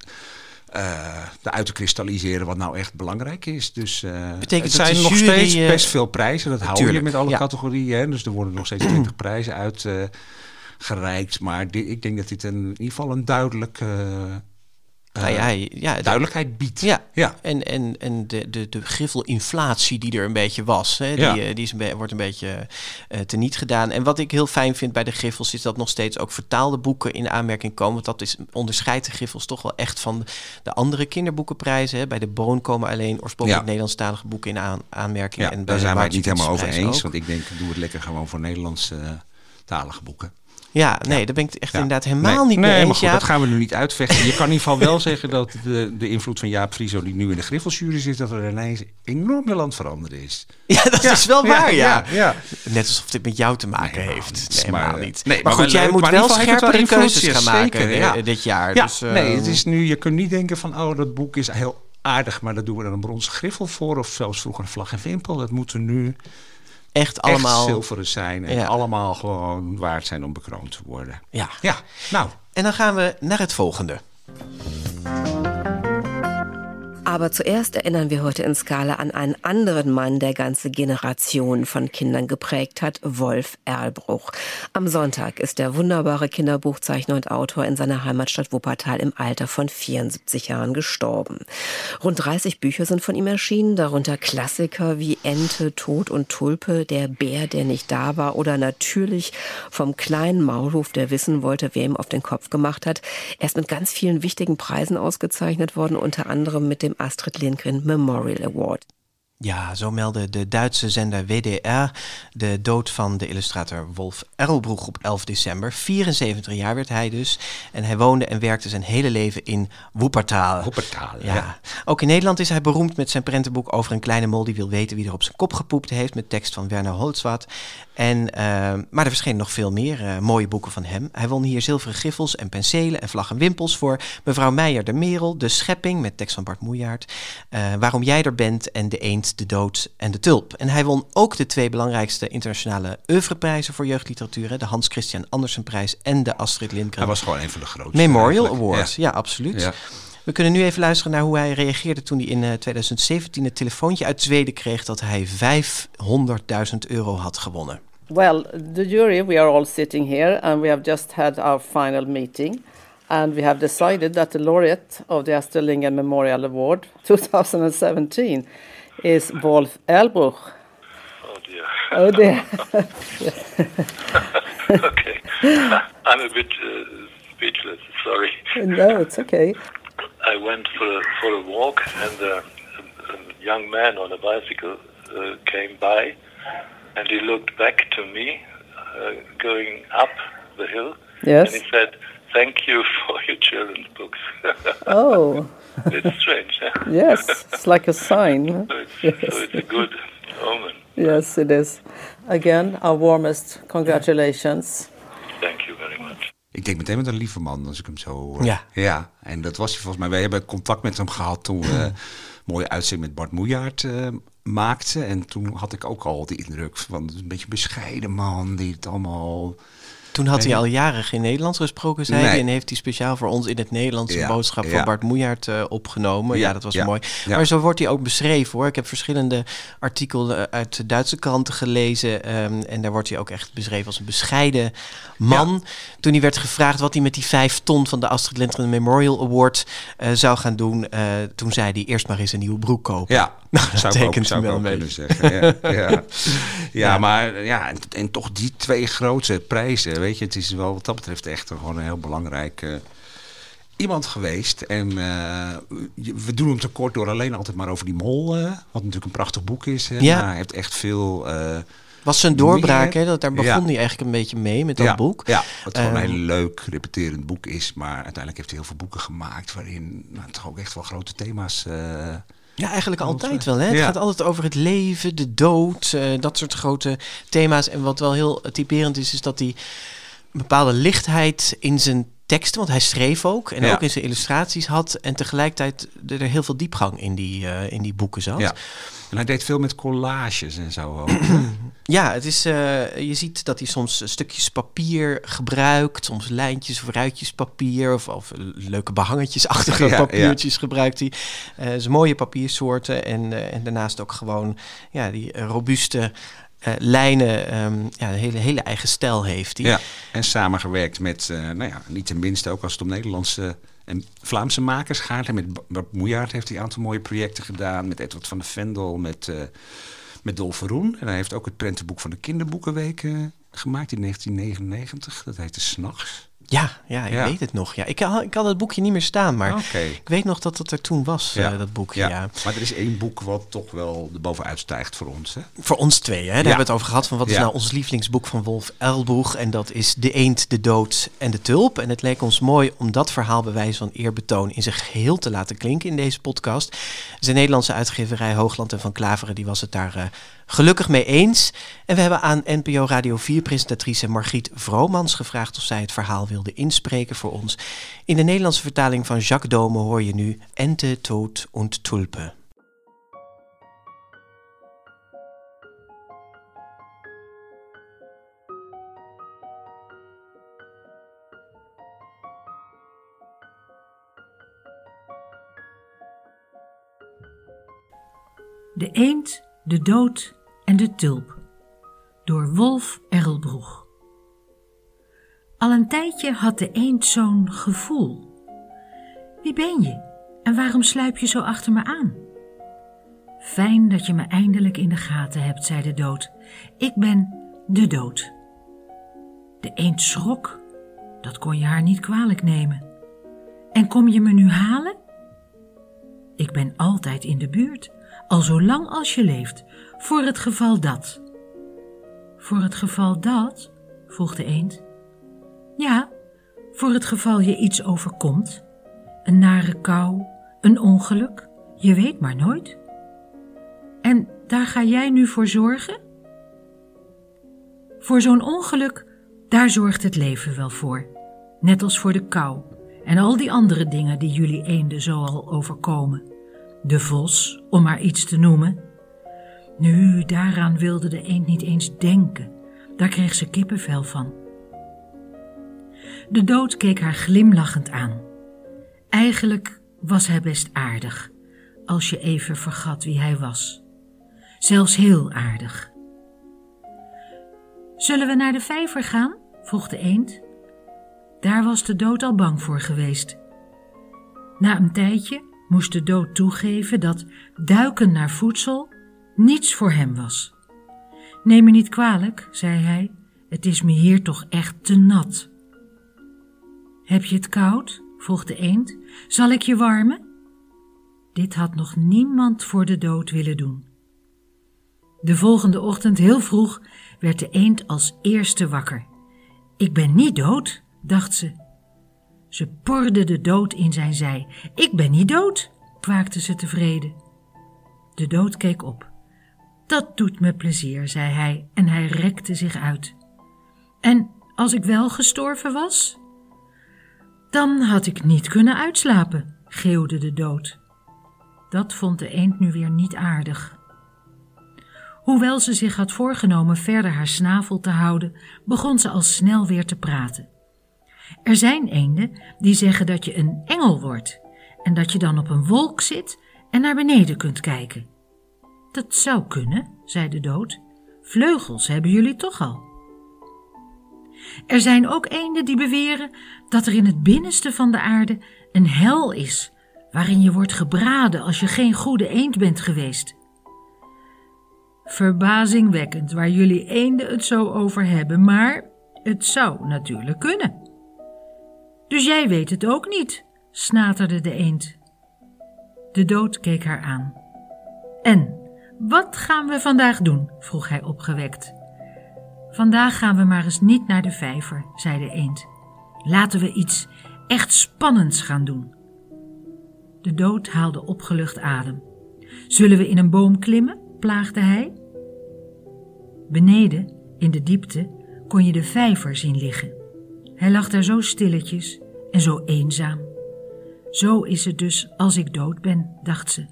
eh eruit te kristalliseren wat nou echt belangrijk is. Dus eh Betekent het dat zijn nog jury, steeds eh, best veel prijzen. Dat hou je met alle ja. categorieën. Hè? Dus er worden nog steeds 20 prijzen uit. eh, gereikt, maar ik denk dat dit een, in ieder geval een duidelijk, Nou ja, ja, de- duidelijkheid biedt. Ja, Ja. en, en, en de, de, de griffelinflatie die er een beetje was, hè, die, Ja. eh, die is een wordt een beetje eh teniet gedaan. En wat ik heel fijn vind bij de griffels is dat nog steeds ook vertaalde boeken in aanmerking komen. Want dat is, onderscheidt de griffels toch wel echt van de andere kinderboekenprijzen. Hè. Bij de Boon komen alleen oorspronkelijk Ja. Nederlandstalige boeken in aan, aanmerking. Ja, en daar zijn wij het niet helemaal over eens. ook. Want ik denk, doe het lekker gewoon voor Nederlandse eh, talige boeken. Ja, nee, daar ben ik echt inderdaad helemaal nee, niet nee, mee maar eens. goed, Jaap. dat gaan we nu niet uitvechten. Je kan in ieder geval wel zeggen dat de, de invloed van Jaap Frieso, die nu in de Griffelsjury zit, dat er ineens enorm veel aan het veranderen is. Ja, dat is wel waar, ja. Net alsof dit met jou te maken heeft. Nee, helemaal eh, niet. nee, maar, maar goed, jij moet wel scherpere keuzes gaan maken eh, ja. dit jaar. Ja, dus, eh, nee, het is nu, je kunt niet denken van, oh, dat boek is heel aardig, maar daar doen we dan een bronzen griffel voor. Of zelfs vroeger een vlag en wimpel. Dat moeten nu echt allemaal... echt zilveren zijn. En Ja. allemaal gewoon waard zijn om bekroond te worden. Ja. Ja, nou. En dan gaan we naar het volgende. Aber zuerst erinnern wir heute in Skala an einen anderen Mann, der ganze Generationen von Kindern geprägt hat, Wolf Erlbruch. Am Sonntag ist der wunderbare Kinderbuchzeichner und Autor in seiner Heimatstadt Wuppertal im Alter von 74 Jahren gestorben. Rund 30 Bücher sind von ihm erschienen, darunter Klassiker wie Ente, Tod und Tulpe, Der Bär, der nicht da war oder natürlich vom kleinen Maulwurf, der wissen wollte, wer ihm auf den Kopf gemacht hat. Er ist mit ganz vielen wichtigen Preisen ausgezeichnet worden, unter anderem mit dem Astrid Lindgren Memorial Award. Ja, zo meldde de Duitse zender WDR de dood van de illustrator Wolf Erlbroek op 11 december. 74 jaar werd hij dus. En hij woonde en werkte zijn hele leven in Wuppertal. Wuppertal, ja. ja. Ook in Nederland is hij beroemd met zijn prentenboek over een kleine mol die wil weten wie er op zijn kop gepoept heeft. Met tekst van Werner Holzwat. En, eh, maar er verschenen nog veel meer eh, mooie boeken van hem. Hij won hier zilveren griffels en penselen en vlag en wimpels voor. Mevrouw Meijer de Merel, De Schepping met tekst van Bart Moejaert. eh, Waarom jij er bent en De Eend, De Dood en De Tulp. En hij won ook de twee belangrijkste internationale oeuvreprijzen voor jeugdliteratuur. hè, De Hans Christian Andersenprijs en de Astrid Lindgren. Hij was gewoon een van de grootste. Memorial eigenlijk. Award, ja, absoluut. Ja. We kunnen nu even luisteren naar hoe hij reageerde toen hij in eh, 2017 het telefoontje uit Zweden kreeg dat hij 500.000 euro had gewonnen. Well, the jury, we are all sitting here and we have just had our final meeting. And we have decided that the laureate of the Astrid Lindgren Memorial Award 2017 is Wolf Elbruch. Oh dear. Oh dear. okay. I'm a bit uh, speechless. Sorry. no, it's okay. I went for a, for a walk, and a, a young man on a bicycle uh, came by, and he looked back to me, uh, going up the hill, Yes. and he said, "Thank you for your children's books." Oh. it's strange. Huh? Yes, it's like a sign. So it's, so it's a good omen. Yes, it is. Again, our warmest congratulations. Thank you very much. Ik denk meteen met een lieve man als ik hem zo. Ja. ja. En dat was hij volgens mij. Wij hebben contact met hem gehad toen we een mooie uitzending met Bart Moejaert eh, maakten. En toen had ik ook al de indruk van een beetje bescheiden man die het allemaal. Toen had hij al jaren geen Nederlands gesproken, zei Nee. hij. En heeft hij speciaal voor ons in het Nederlands een Ja, boodschap van. Bart Moejaert eh, opgenomen. Ja, dat was mooi. Maar zo wordt hij ook beschreven hoor. Ik heb verschillende artikelen uit de Duitse kranten gelezen. ehm, en daar wordt hij ook echt beschreven als een bescheiden man. Toen hij werd gevraagd wat hij met die vijf ton van de Astrid Lindgren Memorial Award eh, zou gaan doen. eh, toen zei hij eerst maar eens een nieuwe broek kopen. Ja, Nou, dat zou ik ook, wel beetje. zeggen. Ja, ja. ja, Ja. maar ja, en, en toch die twee grote prijzen. Weet je, het is wel wat dat betreft echt gewoon een heel belangrijk eh, iemand geweest. En eh, we doen hem tekort door alleen altijd maar over die mol. eh, wat natuurlijk een prachtig boek is. Hè, Ja. Maar hij heeft echt veel. Was zijn doorbraak, hè? Dat, daar begon Ja. hij eigenlijk een beetje mee met dat ja, boek. Ja, wat gewoon een Ehm, heel leuk repeterend boek is. Maar uiteindelijk heeft hij heel veel boeken gemaakt waarin nou, toch ook echt wel grote thema's Ja, eigenlijk altijd wel. Hè? Het gaat altijd over het leven, de dood, dat soort grote thema's. En wat wel heel typerend is, is dat hij bepaalde lichtheid in zijn teksten, want hij schreef ook en Ja. ook in zijn illustraties had. En tegelijkertijd er heel veel diepgang in die, eh, in die boeken zat. Ja. En hij deed veel met collages en zo ook. Ja, het is, eh, je ziet dat hij soms stukjes papier gebruikt, soms lijntjes of ruitjes papier of, of leuke behangetjesachtige Ja, papiertjes gebruikt hij. Zijn mooie papiersoorten en, en daarnaast ook gewoon ja, die robuuste eh, lijnen, ehm, ja, een hele, hele eigen stijl heeft hij. Ja, en samengewerkt met, eh, nou ja, niet ten minste ook als het om Nederlandse en Vlaamse makers gaat. En met Moejaert heeft hij een aantal mooie projecten gedaan. Met Edward van de Vendel, met, eh met Dolf Verroen. En hij heeft ook het prentenboek van de Kinderboekenweek gemaakt in 1999. Dat heette S'nachts. Ja, ja, ik Ja. weet het nog. Ja. Ik, had, ik had het boekje niet meer staan, maar ik weet nog dat het er toen was, eh, dat boekje. Ja. ja. Maar er is één boek wat toch wel er bovenuit stijgt voor ons. Hè? Voor ons twee, hè? daar hebben we het over gehad. Van wat is nou ons lievelingsboek van Wolf Elbroeg? En dat is De Eend, de Dood en de Tulp. En het leek ons mooi om dat verhaal bij wijze van eerbetoon in zijn geheel te laten klinken in deze podcast. Zijn Nederlandse uitgeverij Hoogland en Van Klaveren die was het daar eh, gelukkig mee eens. En we hebben aan NPO Radio 4-presentatrice Margriet Vromans gevraagd of zij het verhaal wilde inspreken voor ons. In de Nederlandse vertaling van Jacques Dome hoor je nu Ente, Tod und Tulpe. De eend, de dood en de tulp. Door Wolf Erlbroeg. Al een tijdje had de eend zo'n gevoel. Wie ben je en waarom sluip je zo achter me aan? Fijn dat je me eindelijk in de gaten hebt, zei de dood. Ik ben de dood. De eend schrok. Dat kon je haar niet kwalijk nemen. En kom je me nu halen? Ik ben altijd in de buurt, al zo lang als je leeft, voor het geval dat. Voor het geval dat? vroeg de eend. Ja, voor het geval je iets overkomt. Een nare kou, een ongeluk, je weet maar nooit. En daar ga jij nu voor zorgen? Voor zo'n ongeluk, daar zorgt het leven wel voor. Net als voor de kou en al die andere dingen die jullie eenden zo al overkomen. De vos, om maar iets te noemen. Nu, daaraan wilde de eend niet eens denken. Daar kreeg ze kippenvel van. De dood keek haar glimlachend aan. Eigenlijk was hij best aardig, als je even vergat wie hij was. Zelfs heel aardig. Zullen we naar de vijver gaan? vroeg de eend. Daar was de dood al bang voor geweest. Na een tijdje moest de dood toegeven dat duiken naar voedsel niets voor hem was. Neem me niet kwalijk, zei hij, het is me hier toch echt te nat. Heb je het koud? vroeg de eend. Zal ik je warmen? Dit had nog niemand voor de dood willen doen. De volgende ochtend heel vroeg werd de eend als eerste wakker. Ik ben niet dood, dacht ze. Ze porde de dood in zijn zij. Ik ben niet dood, kwaakte ze tevreden. De dood keek op. Dat doet me plezier, zei hij en hij rekte zich uit. En als ik wel gestorven was? Dan had ik niet kunnen uitslapen, geeuwde de dood. Dat vond de eend nu weer niet aardig. Hoewel ze zich had voorgenomen verder haar snavel te houden, begon ze al snel weer te praten. Er zijn eenden die zeggen dat je een engel wordt en dat je dan op een wolk zit en naar beneden kunt kijken. Dat zou kunnen, zei de dood. Vleugels hebben jullie toch al. Er zijn ook eenden die beweren dat er in het binnenste van de aarde een hel is, waarin je wordt gebraden als je geen goede eend bent geweest. Verbazingwekkend waar jullie eenden het zo over hebben, maar het zou natuurlijk kunnen. Dus jij weet het ook niet, snaterde de eend. De dood keek haar aan. En, wat gaan we vandaag doen? vroeg hij opgewekt. Vandaag gaan we maar eens niet naar de vijver, zei de eend. Laten we iets echt spannends gaan doen. De dood haalde opgelucht adem. Zullen we in een boom klimmen? plaagde hij. Beneden, in de diepte, kon je de vijver zien liggen. Hij lag daar zo stilletjes en zo eenzaam. Zo is het dus als ik dood ben, dacht ze.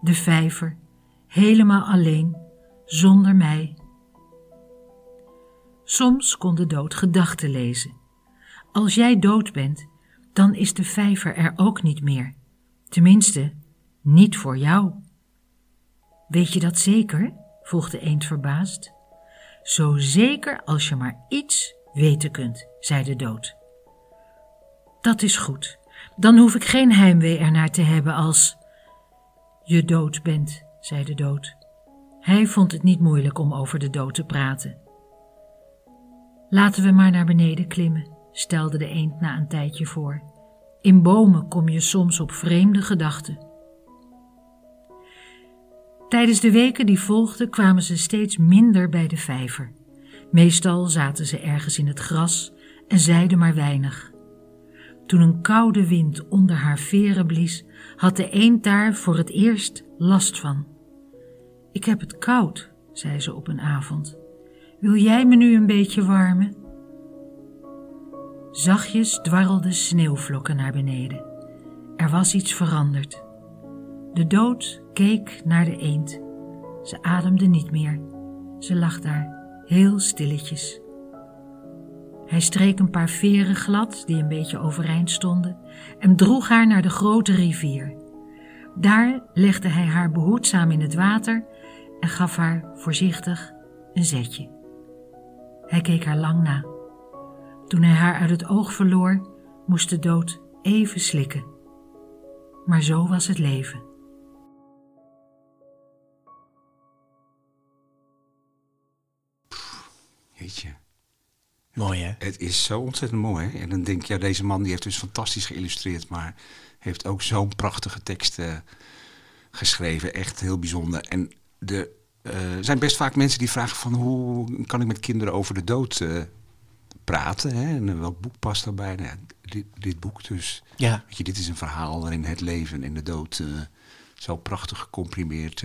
De vijver, helemaal alleen, zonder mij. Soms kon de dood gedachten lezen. Als jij dood bent, dan is de vijver er ook niet meer. Tenminste, niet voor jou. Weet je dat zeker? vroeg de eend verbaasd. Zo zeker als je maar iets weten kunt, zei de dood. Dat is goed. Dan hoef ik geen heimwee ernaar te hebben als je dood bent, zei de dood. Hij vond het niet moeilijk om over de dood te praten. Laten we maar naar beneden klimmen, stelde de eend na een tijdje voor. In bomen kom je soms op vreemde gedachten. Tijdens de weken die volgden kwamen ze steeds minder bij de vijver. Meestal zaten ze ergens in het gras en zeiden maar weinig. Toen een koude wind onder haar veren blies, had de eend daar voor het eerst last van. Ik heb het koud, zei ze op een avond. Wil jij me nu een beetje warmen? Zachtjes dwarrelden sneeuwvlokken naar beneden. Er was iets veranderd. De dood keek naar de eend. Ze ademde niet meer. Ze lag daar, heel stilletjes. Hij streek een paar veren glad die een beetje overeind stonden en droeg haar naar de grote rivier. Daar legde hij haar behoedzaam in het water en gaf haar voorzichtig een zetje. Hij keek haar lang na. Toen hij haar uit het oog verloor, moest de dood even slikken. Maar zo was het leven. Jeetje. Mooi hè? Het is zo ontzettend mooi. Hè? En dan denk je, ja, deze man die heeft dus fantastisch geïllustreerd, maar heeft ook zo'n prachtige tekst uh, geschreven. Echt heel bijzonder. En er uh, zijn best vaak mensen die vragen van hoe kan ik met kinderen over de dood uh, praten? Hè? En welk boek past daarbij? Nou, dit, dit, boek dus. Ja. Weet je, dit is een verhaal waarin het leven en de dood zo prachtig gecomprimeerd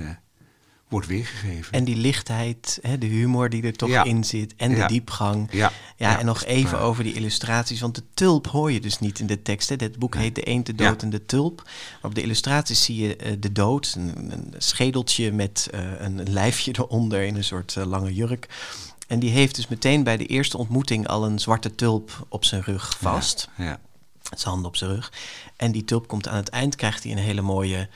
wordt weergegeven. En die lichtheid, hè, de humor die er toch Ja. in zit en de Ja. diepgang. Ja. Ja, en nog even over die illustraties, want de tulp hoor je dus niet in de tekst. Hè. Dit boek heet De Eend, de Dood en de Tulp. Maar op de illustraties zie je eh, de dood, een, een schedeltje met eh, een lijfje eronder in een soort eh, lange jurk. En die heeft dus meteen bij de eerste ontmoeting al een zwarte tulp op zijn rug vast. Ja. Zijn handen op zijn rug. En die tulp komt aan het eind, krijgt hij een hele mooie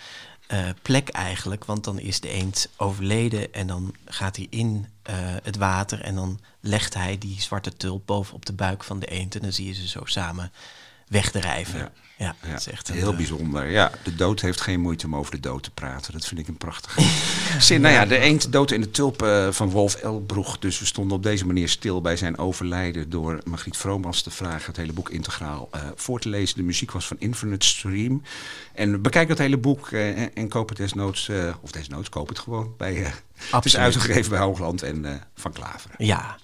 eh, plek eigenlijk. Want dan is de eend overleden en dan gaat hij in eh, het water. En dan legt hij die zwarte tulp boven op de buik van de eend. En dan zie je ze zo samen wegdrijven. Ja, Ja. dat is echt een, Heel eh, bijzonder. Ja, de dood heeft geen moeite om over de dood te praten. Dat vind ik een prachtige zin. Nou ja, de eend, dood in de tulp eh, van Wolf Elbroeg. Dus we stonden op deze manier stil bij zijn overlijden... door Margriet Vromans te vragen het hele boek integraal eh, voor te lezen. De muziek was van Infinite Stream. En bekijk dat hele boek en, en koop het desnoods... of desnoods, koop het gewoon bij... het is uitgegeven bij Hoogland en Van Klaveren. Ja.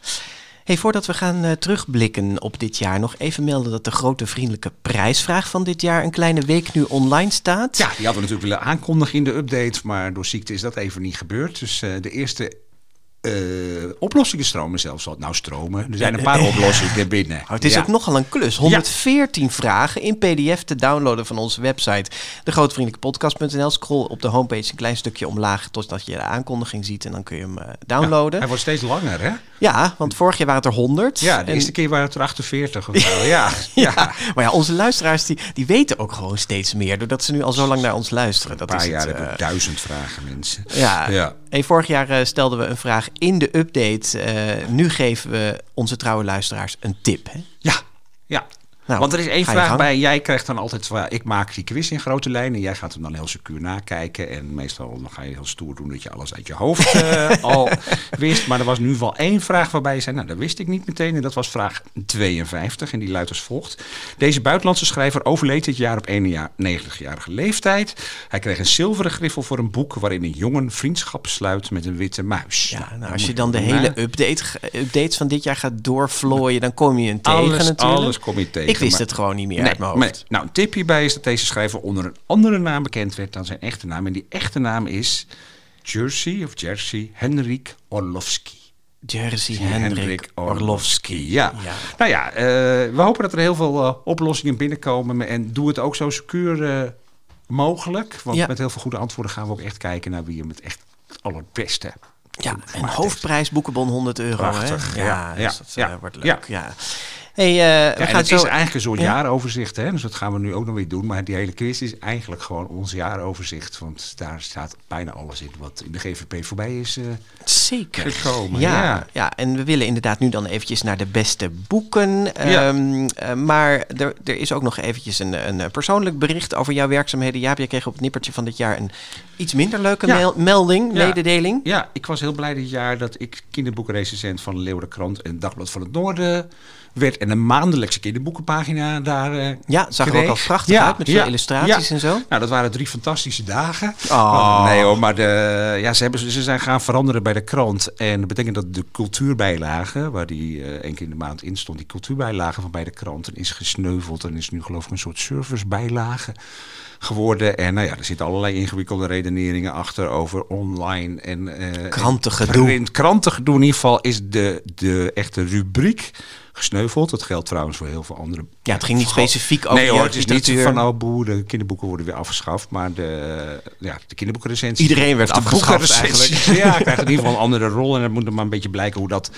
Hey, voordat we gaan eh, terugblikken op dit jaar, nog even melden dat de grote vriendelijke prijsvraag van dit jaar een kleine week nu online staat. Ja, die hadden we natuurlijk willen aankondigen in de update, maar door ziekte is dat even niet gebeurd. Dus eh, de eerste eh, oplossingen stromen zelfs al. Nou, stromen. Er zijn een paar oplossingen binnen. Oh, het is Ja. ook nogal een klus. 114 vragen in pdf te downloaden van onze website. Degrootvriendelijkepodcast.nl. Scroll op de homepage een klein stukje omlaag totdat je de aankondiging ziet en dan kun je hem eh, downloaden. Hij wordt steeds langer, hè? Ja, want vorig jaar waren het er 100. Ja, de En- eerste keer waren het er 48 of zo. Ja, ja. Maar ja, onze luisteraars die, die weten ook gewoon steeds meer. Doordat ze nu al zo lang naar ons luisteren. Dat Een paar is jaar het, hebben eh, duizend vragen, mensen. Ja. Ja. Hey, vorig jaar stelden we een vraag in de update. Eh, nu geven we onze trouwe luisteraars een tip. Hè? Ja, ja. Nou, Want er is één vraag bij. Jij krijgt dan altijd. Ik maak die quiz in grote lijnen. Jij gaat hem dan heel secuur nakijken. En meestal dan ga je heel stoer doen dat je alles uit je hoofd eh, al wist. Maar er was nu wel één vraag waarbij je zei. Nou, dat wist ik niet meteen. En dat was vraag 52. En die luidt als volgt. Deze buitenlandse schrijver overleed dit jaar op 91-jarige leeftijd. Hij kreeg een zilveren griffel voor een boek. waarin een jongen vriendschap sluit met een witte muis. Ja, nou, als je dan de hele update, updates van dit jaar gaat doorvlooien, dan kom je een tegen. Alles- natuurlijk. alles kom je tegen. Ik wist maar- het gewoon niet meer Nee, uit mijn hoofd. maar- nou, een tip hierbij is dat deze schrijver onder een andere naam bekend werd dan zijn echte naam. En die echte naam is Jersey of Jersey Henrik Orlovsky. Jersey Henrik Orlovsky. Ja. Nou ja, eh, we hopen dat er heel veel eh, oplossingen binnenkomen. En doe het ook zo secuur eh, mogelijk. Want Ja. met heel veel goede antwoorden gaan we ook echt kijken naar wie hem het echt het allerbeste Ja, en hoofdprijs boekenbon 100 euro. Prachtig, Hè? ja, dus ja, dat eh, ja, wordt leuk. Ja. Hey, eh, Ja, gaan het zo... is eigenlijk een soort Ja? jaaroverzicht, hè? dus dat gaan we nu ook nog weer doen. Maar die hele quiz is eigenlijk gewoon ons jaaroverzicht. Want daar staat bijna alles in wat in de GVP voorbij is eh, Zeker. gekomen. Ja, Ja. ja. en we willen inderdaad nu dan eventjes naar de beste boeken. Ehm, eh, maar er, er is ook nog eventjes een, een persoonlijk bericht over jouw werkzaamheden. Jaap, jij kreeg op het nippertje van dit jaar een iets minder leuke mel- melding, mededeling. Ja, ik was heel blij dit jaar dat ik kinderboekenrecensent van de Leeuwardenkrant en Dagblad van het Noorden werd. En een maandelijkse kinderboekenpagina daar eh Ja, zag er ook al prachtig uit met veel illustraties en zo. Nou, dat waren drie fantastische dagen. Oh. Nee hoor, maar de, ja, ze, hebben, ze zijn gaan veranderen bij de krant. En dat betekent dat de cultuurbijlage, waar die eh één keer in de maand in stond, die cultuurbijlage van bij de kranten is gesneuveld. En is nu geloof ik een soort servicebijlage geworden. En nou ja, er zitten allerlei ingewikkelde redeneringen achter over online en... eh, Krantengedoe. en. Krantengedoe in ieder geval is de, de echte rubriek gesneuveld. Dat geldt trouwens voor heel veel andere... Ja, het ging niet specifiek over Nee hoor, het is niet van oh boe, de kinderboeken worden weer afgeschaft. Maar de, ja, de kinderboekenrecensie... Iedereen werd afgeschaft eigenlijk. Ja, krijgt in ieder geval een andere rol. En het moet er maar een beetje blijken hoe dat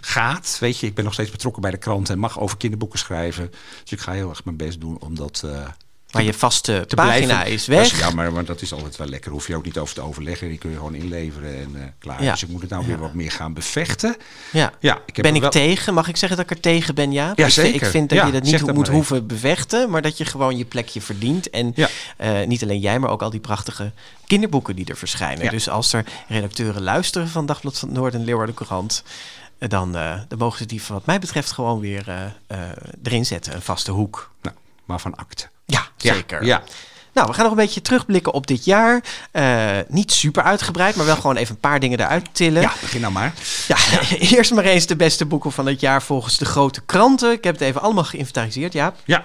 gaat. Weet je, ik ben nog steeds betrokken bij de krant en mag over kinderboeken schrijven. Dus ik ga heel erg mijn best doen om dat... eh, Maar je vaste te pagina blijven. is weg. jammer, want dat is altijd wel lekker. Hoef je ook niet over te overleggen. Die kun je gewoon inleveren en eh, klaar. Ja. Dus ik moet het nou weer wat meer gaan bevechten. Ja. Ja, ik heb ben ik wel- tegen? Mag ik zeggen dat ik er tegen ben, ja? Ja, ik, vind- zeker. Ik vind dat Ja, je dat niet dat moet maar hoeven bevechten, maar dat je gewoon je plekje verdient. En eh, niet alleen jij, maar ook al die prachtige kinderboeken die er verschijnen. Ja. Dus als er redacteuren luisteren van Dagblad van het Noord en Leeuwarden Courant, eh, dan, dan mogen ze die wat mij betreft gewoon weer erin zetten, een vaste hoek. Nou, maar van akte. Ja, Ja, zeker. ja. Nou, we gaan nog een beetje terugblikken op dit jaar. Eh, niet super uitgebreid, maar wel gewoon even een paar dingen eruit tillen. Ja, begin nou maar. Ja, eerst maar eens de beste boeken van het jaar volgens de grote kranten. Ik heb het even allemaal geïnventariseerd, Jaap. Ja.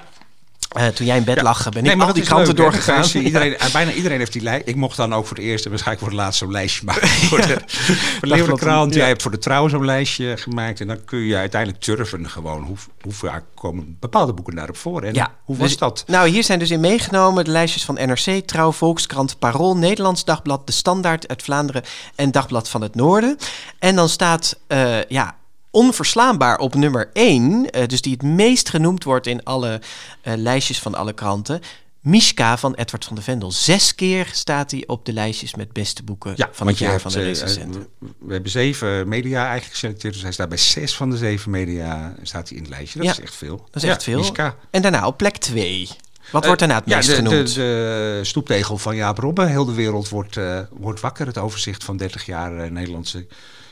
Eh, toen jij in bed Ja. lag, ben Nee, ik maar al die kranten leuk, doorgegaan. Iedereen, Ja. eh, Bijna iedereen heeft die lijst. Ik mocht dan ook voor het eerst en waarschijnlijk voor het laatst zo'n lijstje maken. Voor de, voor de Leeuwardenkrant. Ja. Jij hebt voor de Trouw zo'n lijstje gemaakt. En dan kun je uiteindelijk turven gewoon. Hoe, hoe vaak komen bepaalde boeken daarop voor? En Ja, hoe was dus- dat? Nou, hier zijn dus in meegenomen de lijstjes van NRC, Trouw, Volkskrant, Parool, Nederlands Dagblad, De Standaard uit Vlaanderen en Dagblad van het Noorden. En dan staat, eh, ja, onverslaanbaar op nummer 1, eh, dus die het meest genoemd wordt in alle eh, lijstjes van alle kranten. Mishka van Edward van de Vendel. Zes keer staat hij op de lijstjes met beste boeken van het jaar hebt, van de eh, recensenten. we hebben zeven media eigenlijk geselecteerd. Dus hij staat bij zes van de zeven media staat hij in het lijstje. Dat Ja, is echt veel. Dat is Ja, echt veel. Mishka. En daarna op plek 2. Wat wordt daarna het meest de, genoemd? De, de stoeptegel van Jaap Robben. Heel de wereld wordt, wordt wakker. Het overzicht van 30 jaar Nederlandse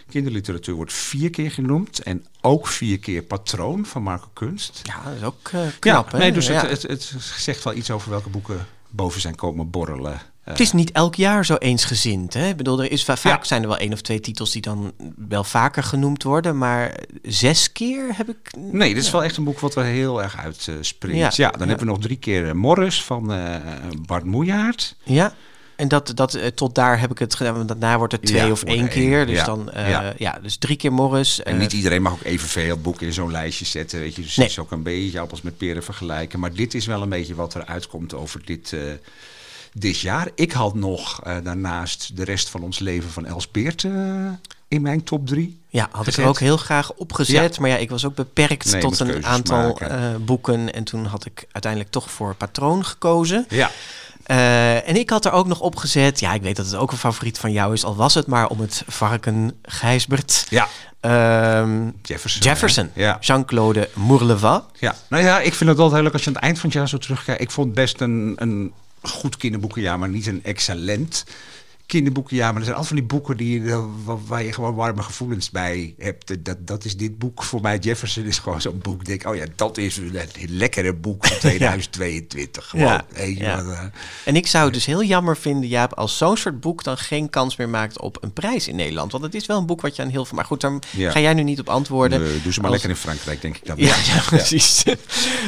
kinderliteratuur wordt vier keer genoemd. En ook vier keer Patroon van Marco Kunst. Ja, dat is ook eh, knap, ja? Nee, dus Ja. het, het, het zegt wel iets over welke boeken boven zijn komen borrelen. Eh, Het is niet elk jaar zo eensgezind. Hè? Ik bedoel, er is va- vaak Ja. zijn er wel één of twee titels die dan wel vaker genoemd worden, maar zes keer heb ik. Nee, dit is wel echt een boek wat er heel erg uitspringt. Ja, ja, dan hebben we nog drie keer eh, Morris van Bart Moejaert. Ja. En dat, dat, eh, tot daar heb ik het gedaan. Want daarna wordt het twee Ja, of één er één, keer. Dus ja, dan, eh, ja. ja. dus drie keer Morris. En eh, niet iedereen mag ook evenveel boeken in zo'n lijstje zetten. Weet je. Dus Nee. het is ook een beetje appels met peren vergelijken. Maar dit is wel een beetje wat er uitkomt over dit, eh, dit jaar. Ik had nog eh, daarnaast de rest van ons leven van Els Beert eh, in mijn top drie. Ja, had ik er ook heel graag opgezet. Ja. Maar ja, ik was ook beperkt Nee, tot een aantal eh, boeken. En toen had ik uiteindelijk toch voor Patroon gekozen. Ja. Eh, en ik had er ook nog opgezet. Ja, ik weet dat het ook een favoriet van jou is. Al was het maar om het varken Gijsbert. Ja. Ehm, Jefferson. Jefferson. Ja. Jean-Claude Mourleva. Ja, nou ja, ik vind het altijd heel leuk als je aan het eind van het jaar zo terugkijkt. Ik vond het best een, een goed kinderboekenjaar, maar niet een excellent kinderboeken, ja, maar er zijn altijd van die boeken die, eh, wa- waar je gewoon warme gevoelens bij hebt. Dat, dat is dit boek voor mij. Jefferson is gewoon zo'n boek. Denk, oh ja, dat is een lekkere boek van 2022. Gewoon, Ja, weet je ja. wat, eh. En ik zou het dus heel jammer vinden, Jaap, als zo'n soort boek dan geen kans meer maakt op een prijs in Nederland. Want het is wel een boek wat je aan heel veel. Maar goed, daar Ja. ga jij nu niet op antwoorden. Nee, doe ze maar Als- lekker in Frankrijk, denk ik dan. Ja, ja, precies.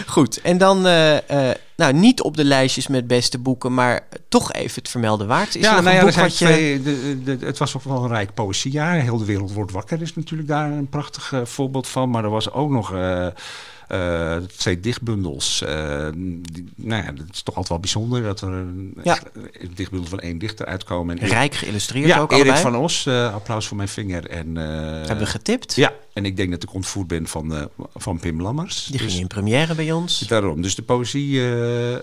Goed. En dan, eh, eh, nou, niet op de lijstjes met beste boeken, maar toch even het vermelden waard. Is ja, nou een ja, boek zijn wat je... twee, de, de, het was ook wel een rijk poëziejaar. Heel de wereld wordt wakker is natuurlijk daar een prachtig eh, voorbeeld van. Maar er was ook nog eh, twee dichtbundels. eh, die, nou ja, het is toch altijd wel bijzonder dat er een, Ja. echt een dichtbundel van één dichter uitkomen. En Rijk geïllustreerd ja, ook Erik allebei. van Os, eh, applaus voor mijn vinger. En, eh, Hebben we getipt? Ja, en ik denk dat ik ontvoerd ben van, eh, van Pim Lammers. Die Dus ging in première bij ons. Daarom. Dus de poëzie eh,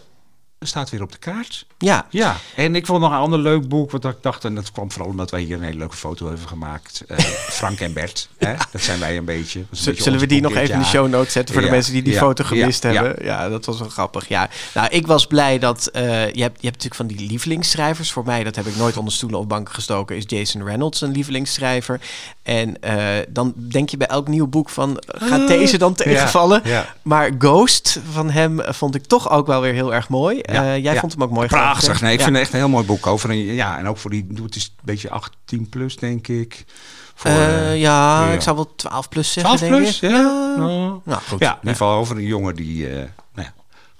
staat weer op de kaart. Ja. Ja, en ik vond nog een ander leuk boek, wat ik dacht, en dat kwam vooral omdat wij hier een hele leuke foto hebben gemaakt. Eh, Frank en Bert, hè? dat zijn wij een beetje. Zullen we die nog even in de show notes zetten voor de mensen die die ja, foto gemist hebben? Ja. dat was wel grappig. Ja. Nou, ik was blij dat eh, je, hebt, je hebt natuurlijk van die lievelingsschrijvers. Voor mij, dat heb ik nooit onder stoelen of banken gestoken, is Jason Reynolds een lievelingsschrijver. En eh, dan denk je bij elk nieuw boek van, gaat deze dan tegenvallen? Maar Ghost van hem vond ik toch ook wel weer heel erg mooi. Ja, Eh, jij vond hem ook mooi. Prachtig. Nee, ik vind het echt een heel mooi boek over. En, ja, en ook voor die, het is een beetje 18 plus, denk ik. Voor, Eh, eh, ja, ik zou wel 12 plus zeggen, 12 denk plus, ik. ja. Nou, Nou, goed. Ja, in ieder geval over een jongen die eh, nou ja,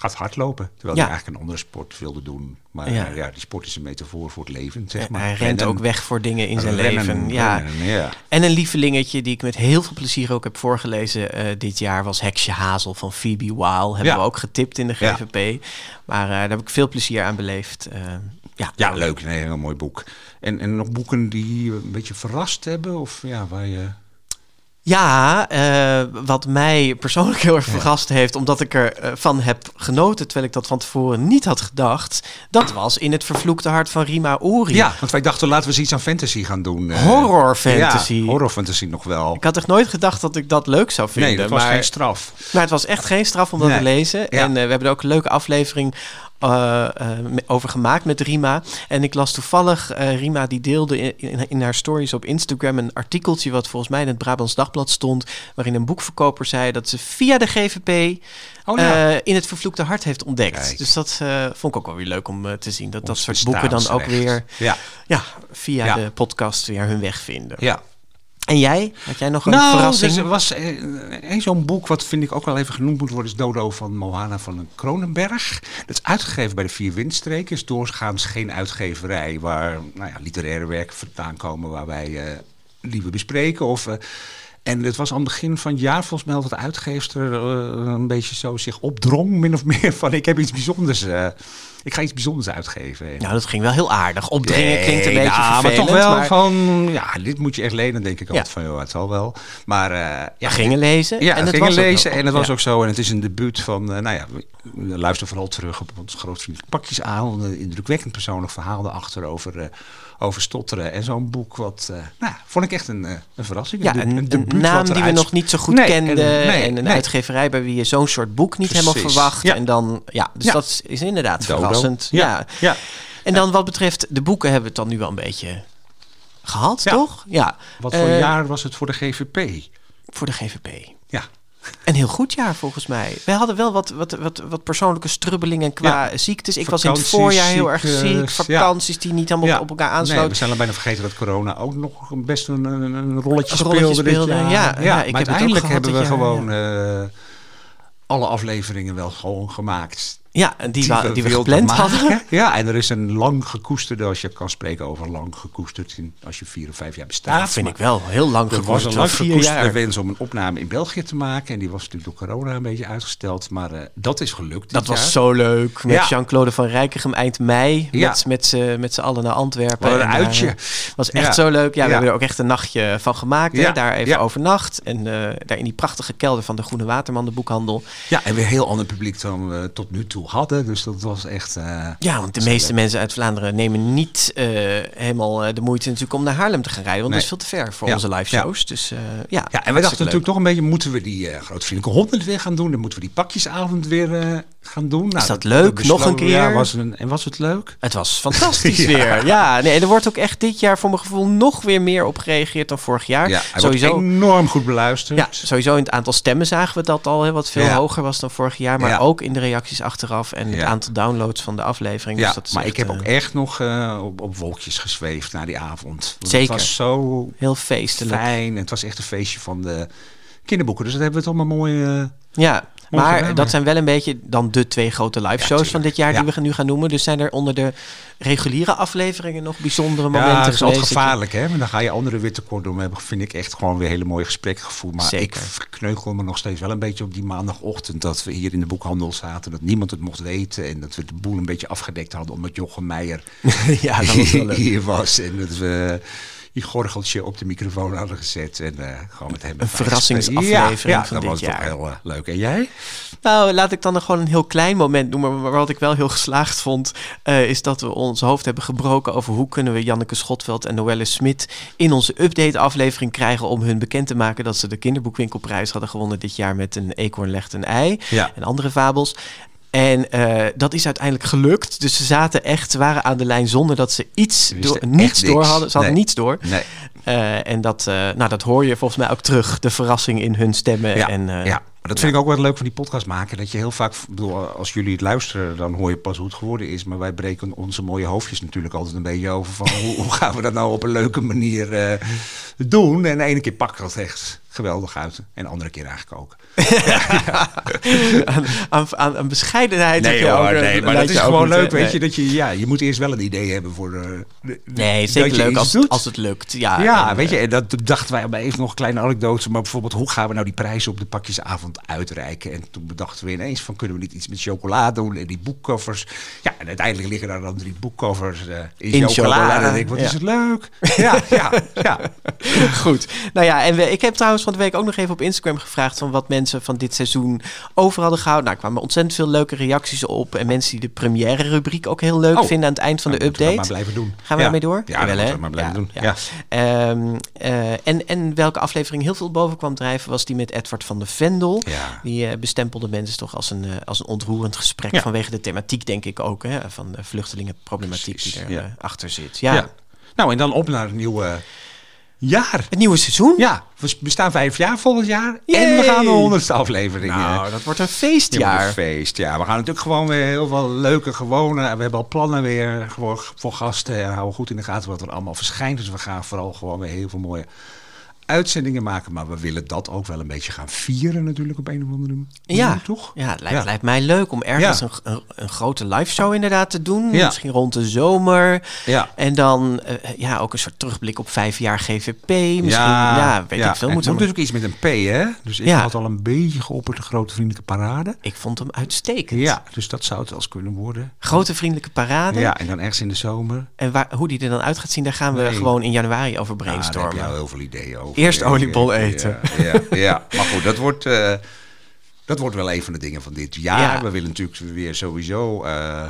gaat hardlopen. Terwijl hij eigenlijk een andere sport wilde doen. Maar Ja. ja. die sport is een metafoor voor het leven, zeg maar. Hij rent ook weg voor dingen in zijn Rennen, leven. Ja. rennen, ja. En een lievelingetje die ik met heel veel plezier ook heb voorgelezen eh, dit jaar was Heksje Hazel van Phoebe Weil. Hebben we ook getipt in de. GVP. Maar eh, daar heb ik veel plezier aan beleefd. Eh, ja. Ja, leuk. Nee, een heel mooi boek. En, en nog boeken die je een beetje verrast hebben? Of ja, waar je... Ja, eh, wat mij persoonlijk heel erg verrast heeft, omdat ik er eh, van heb genoten, terwijl ik dat van tevoren niet had gedacht, dat was in het vervloekte hart van Rima Ori. Ja, want wij dachten laten we eens iets aan fantasy gaan doen. eh. Horror fantasy. Ja, horror fantasy nog wel. Ik had echt nooit gedacht dat ik dat leuk zou vinden. Nee, dat was maar, geen straf. Maar het was echt geen straf om dat Nee. te lezen. Ja. En we hebben ook een leuke aflevering eh, eh, over gemaakt met Rima. En ik las toevallig, eh, Rima die deelde in, in, in haar stories op Instagram een artikeltje wat volgens mij in het Brabants Dagblad stond, waarin een boekverkoper zei dat ze via de GVP Oh, ja. eh, in het vervloekte hart heeft ontdekt. Kijk. Dus dat vond ik ook wel weer leuk om te zien. Dat dat soort boeken dan ook weer Ja. ja, via Ja. de podcast weer hun weg vinden. Ja. En jij? Had jij nog een nou, verrassing? er was eh, één zo'n boek wat vind ik ook wel even genoemd moet worden, is Dodo van Mohana van Kronenberg. Dat is uitgegeven bij de Vier Windstreken, is doorgaans geen uitgeverij waar nou ja, literaire werken vandaan komen waar wij eh liever bespreken. Of, eh, en het was aan het begin van het jaar volgens mij dat de uitgeefster eh, een beetje zo zich opdrong, min of meer, van ik heb iets bijzonders, eh, ik ga iets bijzonders uitgeven. Nou, dat ging wel heel aardig. Opdringen klinkt een Nee, beetje nou, vervelend. maar toch wel maar- van, ja, dit moet je echt lenen, denk ik altijd Ja. van, joh, het zal wel. Maar eh, ja, gingen lezen Ja, en het gingen lezen en het was ook zo. En het is een debuut van, eh, nou ja, luisteren vooral terug op ons grootvriendelijk pakjes aan. Een indrukwekkend persoonlijk verhaal erachter over, eh, over stotteren. En zo'n boek wat, eh, nou, vond ik echt een, eh, een verrassing. Ja, een, naam die we nog niet zo goed Nee, kenden. en- nee, en een nee. uitgeverij bij wie je zo'n soort boek niet helemaal verwacht. Ja. En dan, ja, dus Ja. dat is- inderdaad Dodo. verrassend. Ja. Ja. En dan wat betreft de boeken hebben we het dan nu wel een beetje gehad, toch? Ja. Wat voor Eh, jaar was het voor de GVP? Voor de GVP. Een heel goed jaar volgens mij. Wij hadden wel wat, wat, wat, wat persoonlijke strubbelingen qua ziektes. Ik was in het voorjaar heel erg ziek. ja. Vakanties die niet helemaal Ja. op elkaar Nee, aansloten. we zijn al bijna vergeten dat corona ook nog best een, een, een rolletje speelde. rolletje dit speelde, jaar. ja. Ja, ik maar heb uiteindelijk hebben we gewoon eh, alle afleveringen wel gewoon gemaakt. Ja, en die, wa- die we gepland maken. hadden. Ja, en er is een lang gekoesterde, als je kan spreken over lang gekoesterd, als je vier of vijf jaar bestaat. Ja, dat vind ik wel heel lang Er was een lang gekoesterde wens om een opname in België te maken. En die was natuurlijk door corona een beetje uitgesteld. Maar eh, dat is gelukt. Dat was jaar. zo leuk. Met Ja. Jean-Claude van Rijkegem eind mei. Ja. Met, met, z'n- met z'n allen naar Antwerpen. Wat een daar, uitje. eh, was echt Ja. zo leuk. Ja, we hebben er ook echt een nachtje van gemaakt. Hè? Daar even overnacht. En eh, daar in die prachtige kelder van de Groene Waterman, de boekhandel. Ja, en weer heel ander publiek dan we tot nu toe hadden. Dus dat was echt... eh, Ja, want de meeste leuk. mensen uit Vlaanderen nemen niet eh, helemaal eh, de moeite natuurlijk om naar Haarlem te gaan rijden. Want Nee. dat is veel te ver voor Ja. onze live shows. Dus ja. Ja, en we dachten natuurlijk toch een beetje, moeten we die grootvriendelijke honderd weer gaan doen? Dan moeten we die pakjesavond weer, gaan doen. Nou, Is dat leuk? Nog een besloten- Ja, keer? was een, en was het leuk? Het was fantastisch Ja. weer. Ja, nee, en er wordt ook echt dit jaar voor mijn gevoel nog weer meer op gereageerd dan vorig jaar. Ja, hij sowieso enorm goed beluisterd. Ja, sowieso in het aantal stemmen zagen we dat al, hè, wat veel Ja. hoger was dan vorig jaar. Maar ook in de reacties achteraf en het aantal downloads van de aflevering. Ja, dus dat is maar echt, ik heb eh, ook echt nog eh, op, op wolkjes gezweefd na die avond. Want Zeker. Het was zo heel feestelijk. fijn. Het was echt een feestje van de kinderboeken. Dus dat hebben we het allemaal mooi... eh, Ja, maar dat zijn wel een beetje dan de twee grote live shows van dit jaar die we nu gaan noemen. Dus zijn er onder de reguliere afleveringen nog bijzondere momenten Ja, dat is altijd gevaarlijk, hè? Maar dan ga je anderen weer tekort doen. hebben, vind ik echt gewoon weer hele mooie gesprekken gevoerd. Maar Zeker. ik verkneugel me nog steeds wel een beetje op die maandagochtend... dat we hier in de boekhandel zaten, dat niemand het mocht weten... en dat we de boel een beetje afgedekt hadden... omdat Jochem Meijer Ja, dat was hier was. En dat we die gorgeltje op de microfoon hadden gezet... en eh, gewoon met hem Een verrassingsaflevering ja, ja, van dat dit was toch jaar. heel eh, leuk. En jij? Nou, laat ik dan nog gewoon een heel klein moment noemen. Maar wat ik wel heel geslaagd vond, eh, is dat we ons hoofd hebben gebroken over hoe kunnen we Janneke Schotveld en Noelle Smit in onze update-aflevering krijgen om hun bekend te maken dat ze de kinderboekwinkelprijs hadden gewonnen dit jaar met een eekhoorn legt een ei Ja. en andere fabels. En eh, dat is uiteindelijk gelukt. Dus ze zaten echt, ze waren aan de lijn zonder dat ze iets Ze door, niets door niks. hadden. Ze hadden Nee. niets door. Nee. Eh, en dat, eh, nou, dat hoor je volgens mij ook terug, de verrassing in hun stemmen. Ja, en, ja. Maar dat vind ik ook wel leuk van die podcast maken. Dat je heel vaak, bedoel, als jullie het luisteren, dan hoor je pas hoe het geworden is. Maar wij breken onze mooie hoofdjes natuurlijk altijd een beetje over van hoe, hoe gaan we dat nou op een leuke manier doen. En de ene keer pakt dat echt geweldig uit. En de andere keer eigenlijk ook. aan, aan, aan, aan bescheidenheid. heb Nee je ook, hoor, eh, nee, maar dat is gewoon leuk, weet je. Dat je, ja, je moet eerst wel een idee hebben voor de... de- Nee, zeker leuk als, doet. als het lukt. Ja, Ja, en, weet je, eh, en dat dachten wij maar even nog een kleine anekdote. Maar bijvoorbeeld, hoe gaan we nou die prijzen op de pakjesavond uitreiken? En toen bedachten we ineens van, kunnen we niet iets met chocola doen en die boekcovers? Ja, en uiteindelijk liggen daar dan drie boekcovers eh, in, In chocola. chocola, En dan denk ik, wat ja. is het leuk? Ja, ja, ja. Goed. Nou ja, en we, ik heb trouwens van de week ook nog even op Instagram gevraagd van wat mensen van dit seizoen over hadden gehouden. Nou, er kwamen ontzettend veel leuke reacties op. En mensen die de première rubriek ook heel leuk Oh. vinden aan het eind van de Nou, we update. dat maar blijven doen. Gaan we Ja. daarmee door? Ja, hè? we maar blijven doen. Ja. Ehm, eh, en, en welke aflevering heel veel boven kwam drijven was die met Edward van de Vendel. Die eh, bestempelde mensen toch als een, eh, als een ontroerend gesprek vanwege de thematiek, denk ik ook, hè, van de vluchtelingenproblematiek die Precies, er eh, achter zit. Ja. Nou, en dan op naar het nieuwe jaar. Het nieuwe seizoen? Ja, we bestaan vijf jaar volgend jaar. En we gaan de honderdste aflevering. eh, Nou, dat wordt een Ja, feestjaar. een feest. Ja, we gaan natuurlijk gewoon weer heel veel leuke, gewone. We hebben al plannen weer voor, voor gasten. En houden goed in de gaten wat er allemaal verschijnt. Dus we gaan vooral gewoon weer heel veel mooie uitzendingen maken. Maar we willen dat ook wel een beetje gaan vieren natuurlijk op een of andere manier. Ja, toch? Ja, het lijkt, lijkt mij leuk om ergens Ja. een, een, een grote live show inderdaad te doen. Ja. Misschien rond de zomer. Ja. En dan eh, ja, ook een soort terugblik op vijf jaar GVP. Misschien, ja, weet ik veel. En het moet we- natuurlijk iets met een P, hè? Dus ik Ja. had al een beetje geopperd de grote vriendelijke parade. Ik vond hem uitstekend. Ja, dus dat zou het wel eens kunnen worden. Grote vriendelijke parade. Ja, en dan ergens in de zomer. En waar, hoe die er dan uit gaat zien, daar gaan we Nee. gewoon in januari over Ja, daar heb brainstormen. je al heel veel ideeën over. Eerst oliebol eten. Ja, ja, maar goed, dat wordt, eh, dat wordt wel een van de dingen van dit jaar. Ja. We willen natuurlijk weer sowieso eh,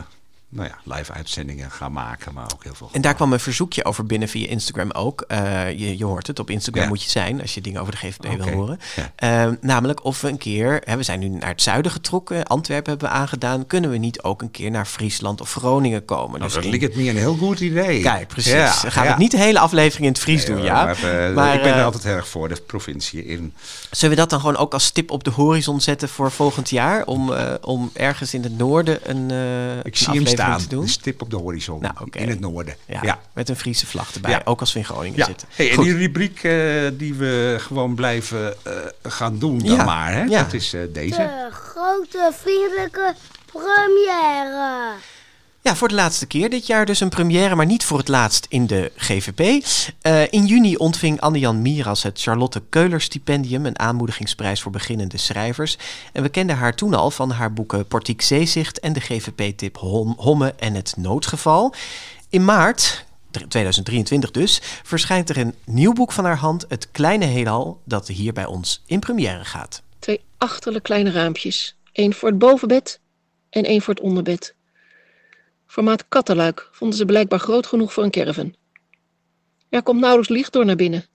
nou ja, live uitzendingen gaan maken, maar ook heel veel. En daar kwam een verzoekje over binnen via Instagram ook. Eh, je, je hoort het, op Instagram Ja. moet je zijn als je dingen over de GVP Oké, wil horen. ja. Eh, namelijk of we een keer, hè, we zijn nu naar het zuiden getrokken, Antwerpen hebben we aangedaan. Kunnen we niet ook een keer naar Friesland of Groningen komen? Nou, Dus dat in- lijkt het me een heel goed idee. Kijk, precies. Ja, gaan we niet de hele aflevering in het Fries Nee, doen, ja. Maar, eh, Maar, ik ben eh, er altijd erg voor, de provincie in. Zullen we dat dan gewoon ook als stip op de horizon zetten voor volgend jaar? Om, eh, om ergens in het noorden een, eh Ik zie hem aflevering staan, te doen? een stip op de horizon, Nou, in het noorden. Ja, ja. met een Friese vlag erbij, Ja. ook als we in Groningen Ja. zitten. Hey, en die rubriek eh, die we gewoon blijven eh, gaan doen dan Ja. maar, hè? Ja. dat is eh, deze. De grote vriendelijke première. Ja, voor de laatste keer dit jaar dus een première, maar niet voor het laatst in de GVP. Eh, in juni ontving Anne-Jan Miras het Charlotte Keuler Stipendium, een aanmoedigingsprijs voor beginnende schrijvers. En we kenden haar toen al van haar boeken Portiek Zeezicht en de GVP-tip Hom- Homme en het Noodgeval. In maart, 2023 dus, verschijnt er een nieuw boek van haar hand, Het Kleine Heelal, dat hier bij ons in première gaat. Twee achterlijk kleine raampjes. Eén voor het bovenbed en één voor het onderbed. Formaat kattenluik vonden ze blijkbaar groot genoeg voor een caravan. Er komt nauwelijks licht door naar binnen.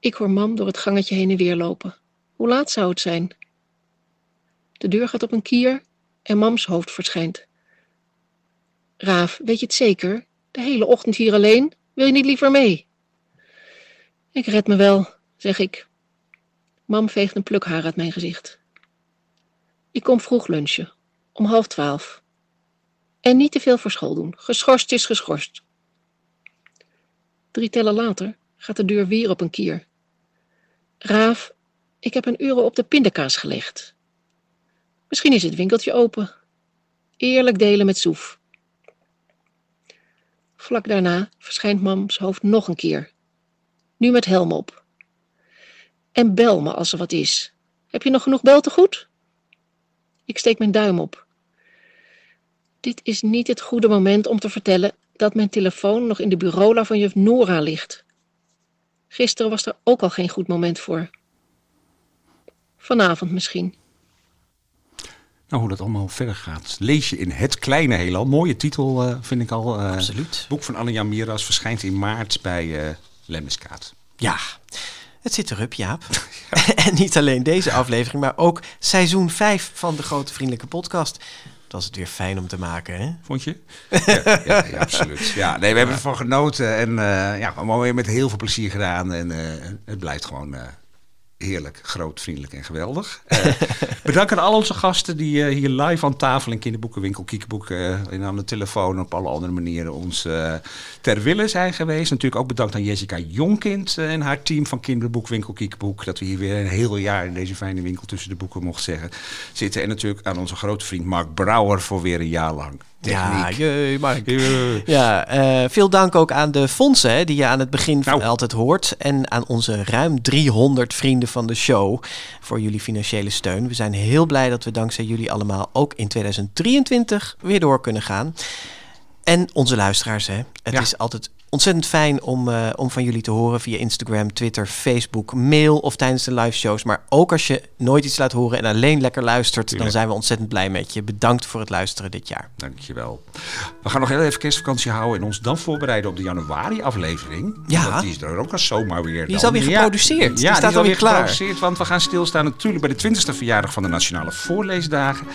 Ik hoor mam door het gangetje heen en weer lopen. Hoe laat zou het zijn? De deur gaat op een kier en mams hoofd verschijnt. Raaf, weet je het zeker? De hele ochtend hier alleen? Wil je niet liever mee? Ik red me wel, zeg ik. Mam veegt een pluk haar uit mijn gezicht. Ik kom vroeg lunchen, om half twaalf. En niet te veel voor school doen. Geschorst is geschorst. Drie tellen later gaat de deur weer op een kier. Raaf, ik heb een euro op de pindakaas gelegd. Misschien is het winkeltje open. Eerlijk delen met Soef. Vlak daarna verschijnt mams hoofd nog een keer. Nu met helm op. En bel me als er wat is. Heb je nog genoeg beltegoed? Ik steek mijn duim op. Dit is niet het goede moment om te vertellen dat mijn telefoon nog in de bureaula van juf Nora ligt. Gisteren was er ook al geen goed moment voor. Vanavond misschien. Nou, hoe dat allemaal verder gaat, lees je in Het Kleine Heelal. Mooie titel, uh, vind ik al. Uh, Absoluut. boek van Anja Miras verschijnt in maart bij uh, Lemmiskaat. Ja, het zit erop, Jaap. en niet alleen deze aflevering, maar ook seizoen 5 van de Grote Vriendelijke Podcast. Dat was het weer fijn om te maken, hè? Vond je? Ja, ja, ja absoluut. Ja, nee, we hebben ervan genoten en uh, ja, allemaal weer met heel veel plezier gedaan. En uh, het blijft gewoon uh, heerlijk, groot, vriendelijk en geweldig. Uh, bedankt aan al onze gasten die uh, hier live aan tafel in Kinderboekenwinkel Kiekboek uh, en aan de telefoon op alle andere manieren ons ter wille zijn geweest. Natuurlijk ook bedankt aan Jessica Jonkind en haar team van Kinderboekwinkel Kiekboek. Dat we hier weer een heel jaar in deze fijne winkel tussen de boeken mocht zeggen zitten. En natuurlijk aan onze grote vriend Mark Brouwer voor weer een jaar lang. Ja, jee, Mark. Ja, uh, veel dank ook aan de fondsen hè, die je aan het begin nou. altijd hoort. En aan onze ruim 300 vrienden van de show voor jullie financiële steun. We zijn heel blij dat we dankzij jullie allemaal ook in 2023 weer door kunnen gaan. En onze luisteraars, hè. Het ja. is altijd ontzettend fijn om, uh, om van jullie te horen via Instagram, Twitter, Facebook, mail of tijdens de live shows. Maar ook als je nooit iets laat horen en alleen lekker luistert, Tuurlijk. dan zijn we ontzettend blij met je. Bedankt voor het luisteren dit jaar. Dankjewel. We gaan nog heel even kerstvakantie houden en ons dan voorbereiden op de januari-aflevering. Ja. Die is er ook al zomaar weer. Die is alweer geproduceerd. Ja, die, staat alweer klaar. geproduceerd, want we gaan stilstaan natuurlijk bij de 20e verjaardag van de Nationale Voorleesdagen.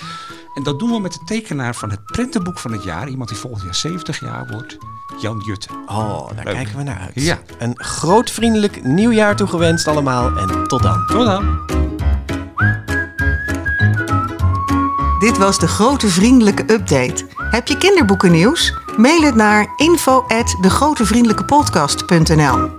En dat doen we met de tekenaar van het prentenboek van het jaar. Iemand die volgend jaar 70 jaar wordt. Jan Jutte. Oh, daar Leuk. kijken we naar uit. Ja. Een groot vriendelijk nieuwjaar toegewenst allemaal en tot dan. Tot dan. Dit was de Grote Vriendelijke Update. Heb je kinderboekennieuws? Mail het naar info@degrotevriendelijkepodcast.nl.